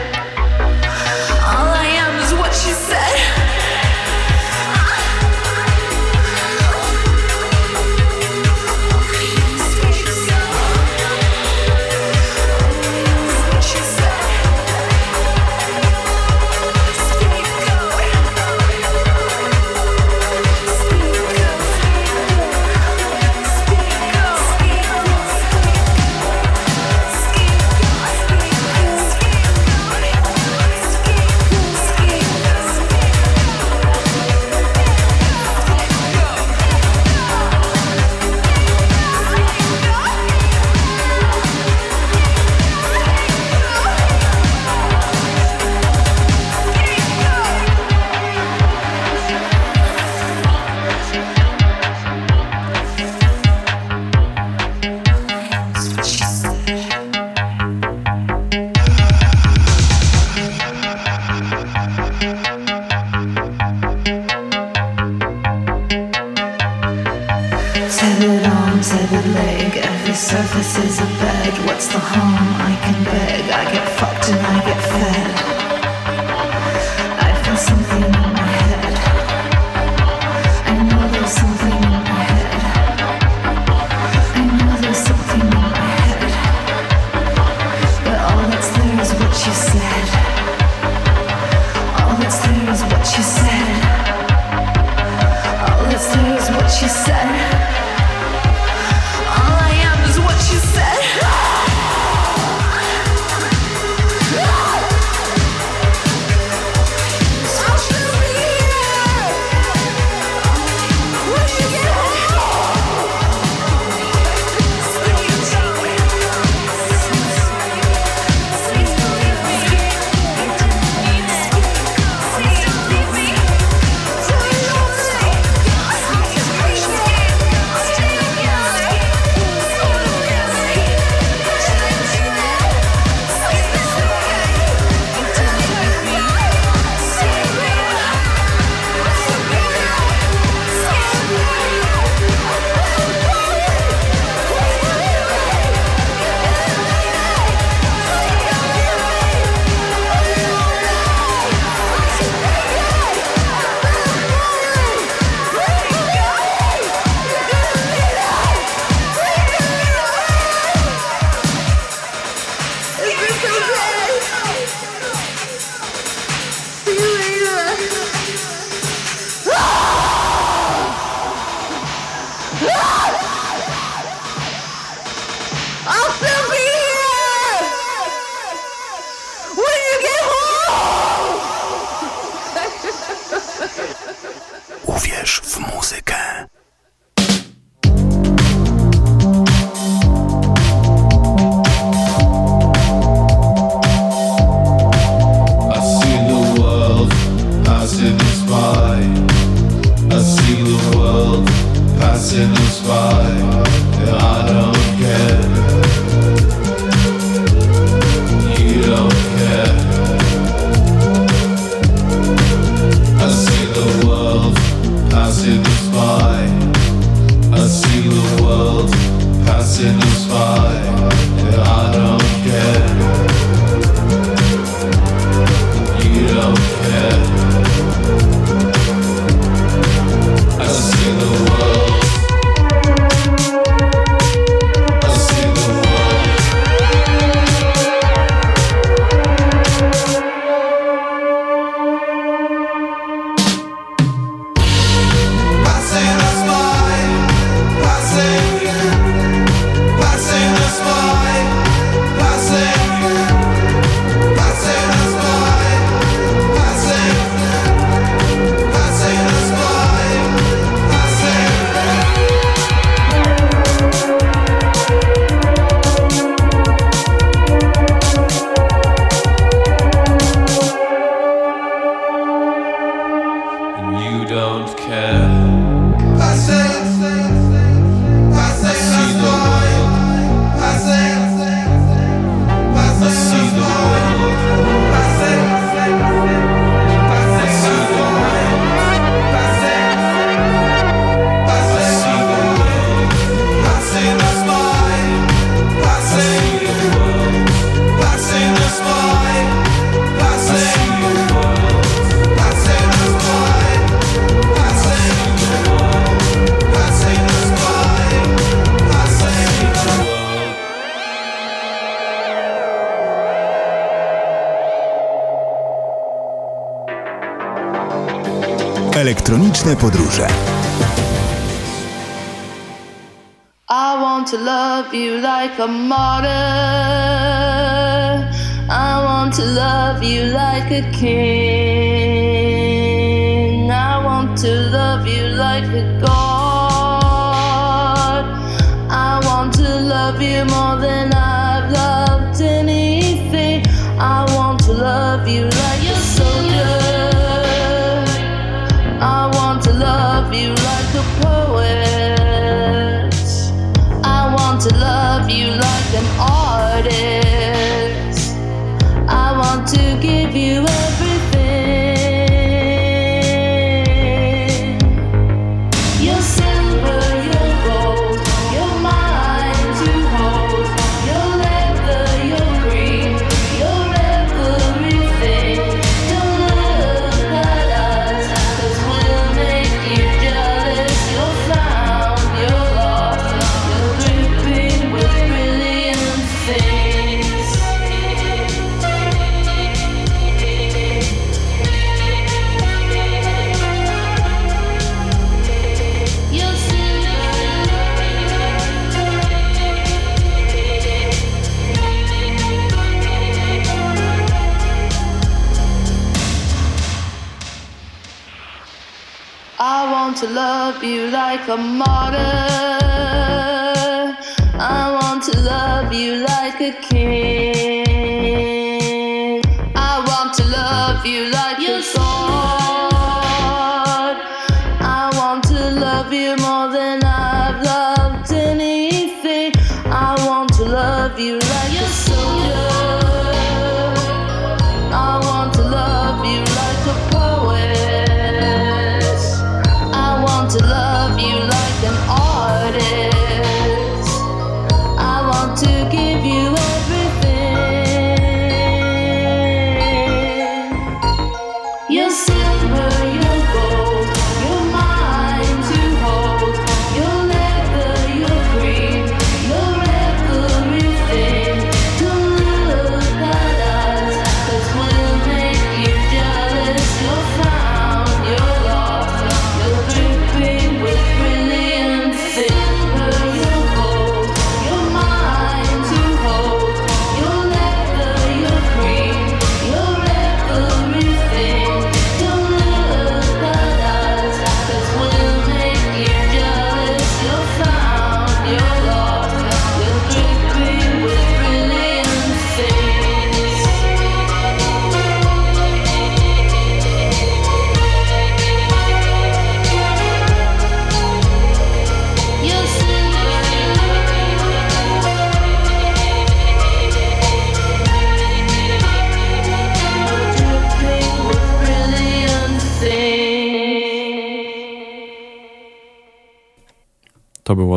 A king.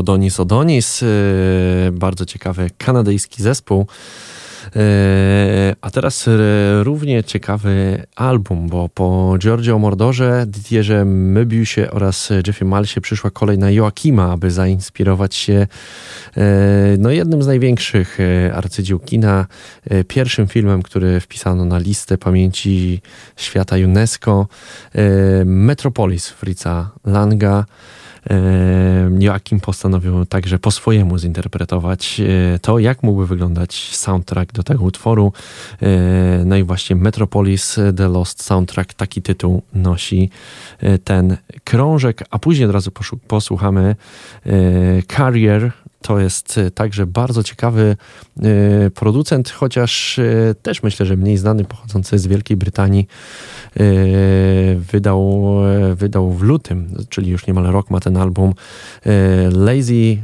To było Donis Odonis, yy, bardzo ciekawy kanadyjski zespół. Yy, A teraz yy, równie ciekawy album, bo po Giorgio Mordorze, Didierze Möbiusie oraz Jeffie Malsie przyszła kolej na Joakima, aby zainspirować się no, jednym z największych arcydzieł kina, pierwszym filmem, który wpisano na listę pamięci świata UNESCO, Metropolis Fritza Langa. E, Joachim postanowił także po swojemu zinterpretować e, to, jak mógłby wyglądać soundtrack do tego utworu. E, No i właśnie Metropolis The Lost Soundtrack, taki tytuł nosi e, ten krążek, a później od razu posłuchamy e, Carrier. To jest e, także bardzo ciekawy e, producent, chociaż e, też myślę, że mniej znany, pochodzący z Wielkiej Brytanii. Wydał, wydał w lutym, czyli już niemal rok ma ten album. Lazy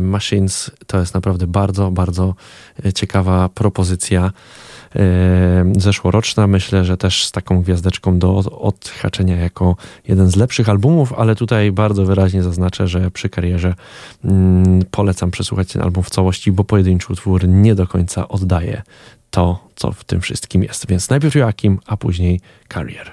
Machines to jest naprawdę bardzo, bardzo ciekawa propozycja zeszłoroczna. Myślę, że też z taką gwiazdeczką do odhaczenia jako jeden z lepszych albumów, ale tutaj bardzo wyraźnie zaznaczę, że przy karierze mm, polecam przesłuchać ten album w całości, bo pojedynczy utwór nie do końca oddaje to, co w tym wszystkim jest. Więc najpierw Joachim, a później Carrier.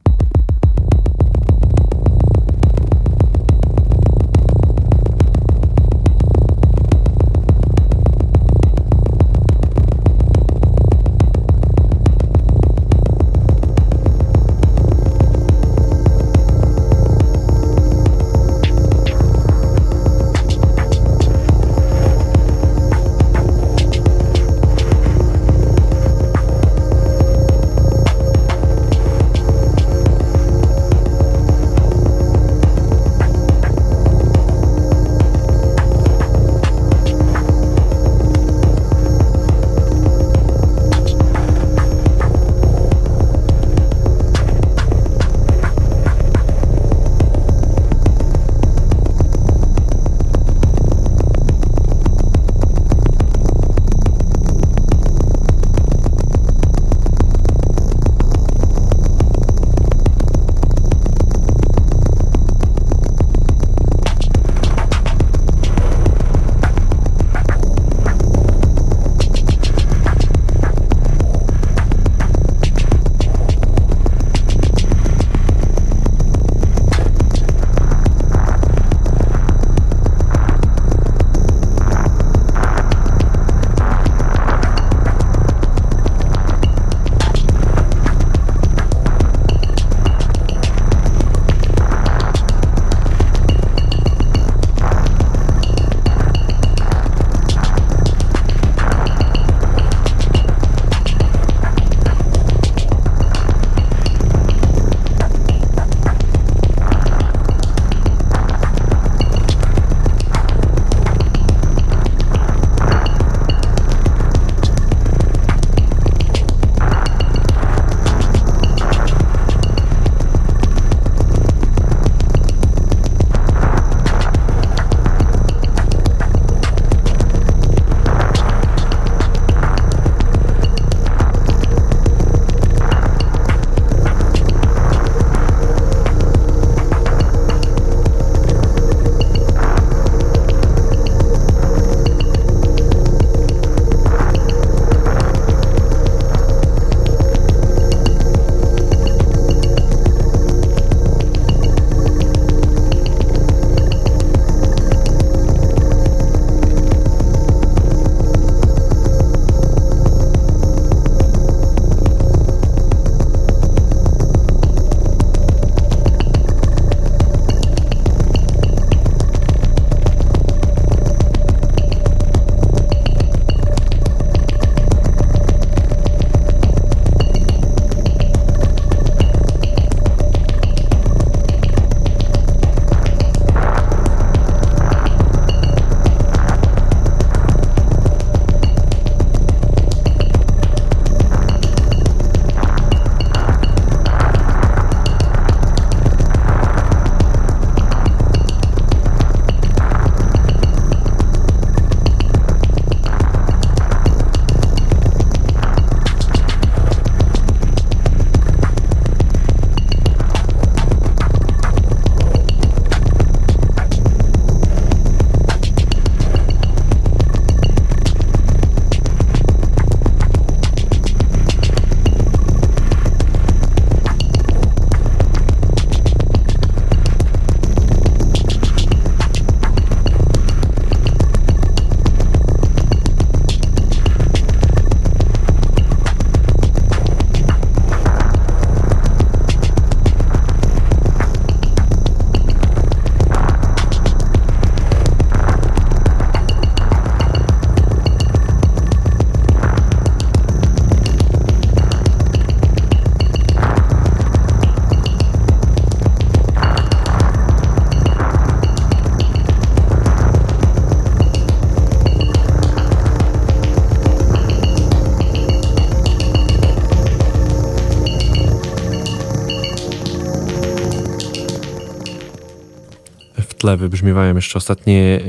tle wybrzmiewają jeszcze ostatnie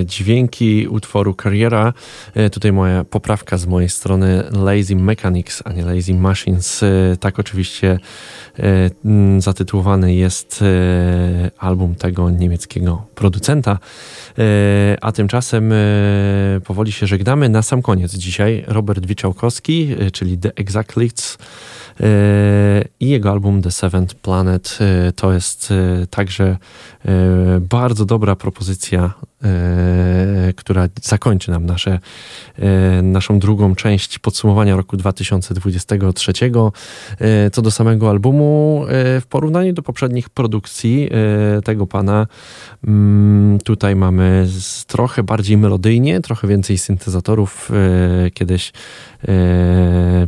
e, dźwięki utworu Kariera. E, tutaj moja poprawka z mojej strony Lazy Mechanics, a nie Lazy Machines. E, tak oczywiście zatytułowany jest album tego niemieckiego producenta. A tymczasem powoli się żegnamy. Na sam koniec dzisiaj Robert Wiczałkowski, czyli The Exactlists i jego album The Seventh Planet. To jest także bardzo dobra propozycja E, która zakończy nam nasze, e, naszą drugą część podsumowania roku 2023. E, co do samego albumu, w porównaniu do poprzednich produkcji tego pana, mm, tutaj mamy trochę bardziej melodyjnie, trochę więcej syntezatorów. Kiedyś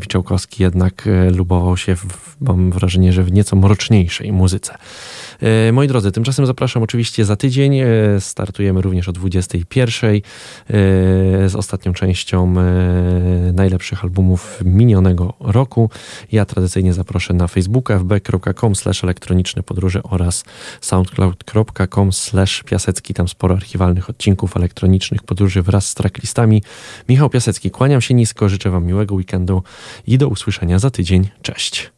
Wiczałkowski jednak lubował się, w, mam wrażenie, że w nieco mroczniejszej muzyce. Moi drodzy, tymczasem zapraszam oczywiście za tydzień. Startujemy również o 21 e, z ostatnią częścią e, najlepszych albumów minionego roku. Ja tradycyjnie zaproszę na Facebooka fb.com slash elektroniczne podróże oraz soundcloud.com slash piasecki. Tam sporo archiwalnych odcinków elektronicznych podróży wraz z tracklistami. Michał Piasecki, kłaniam się nisko, życzę Wam miłego weekendu i do usłyszenia za tydzień. Cześć.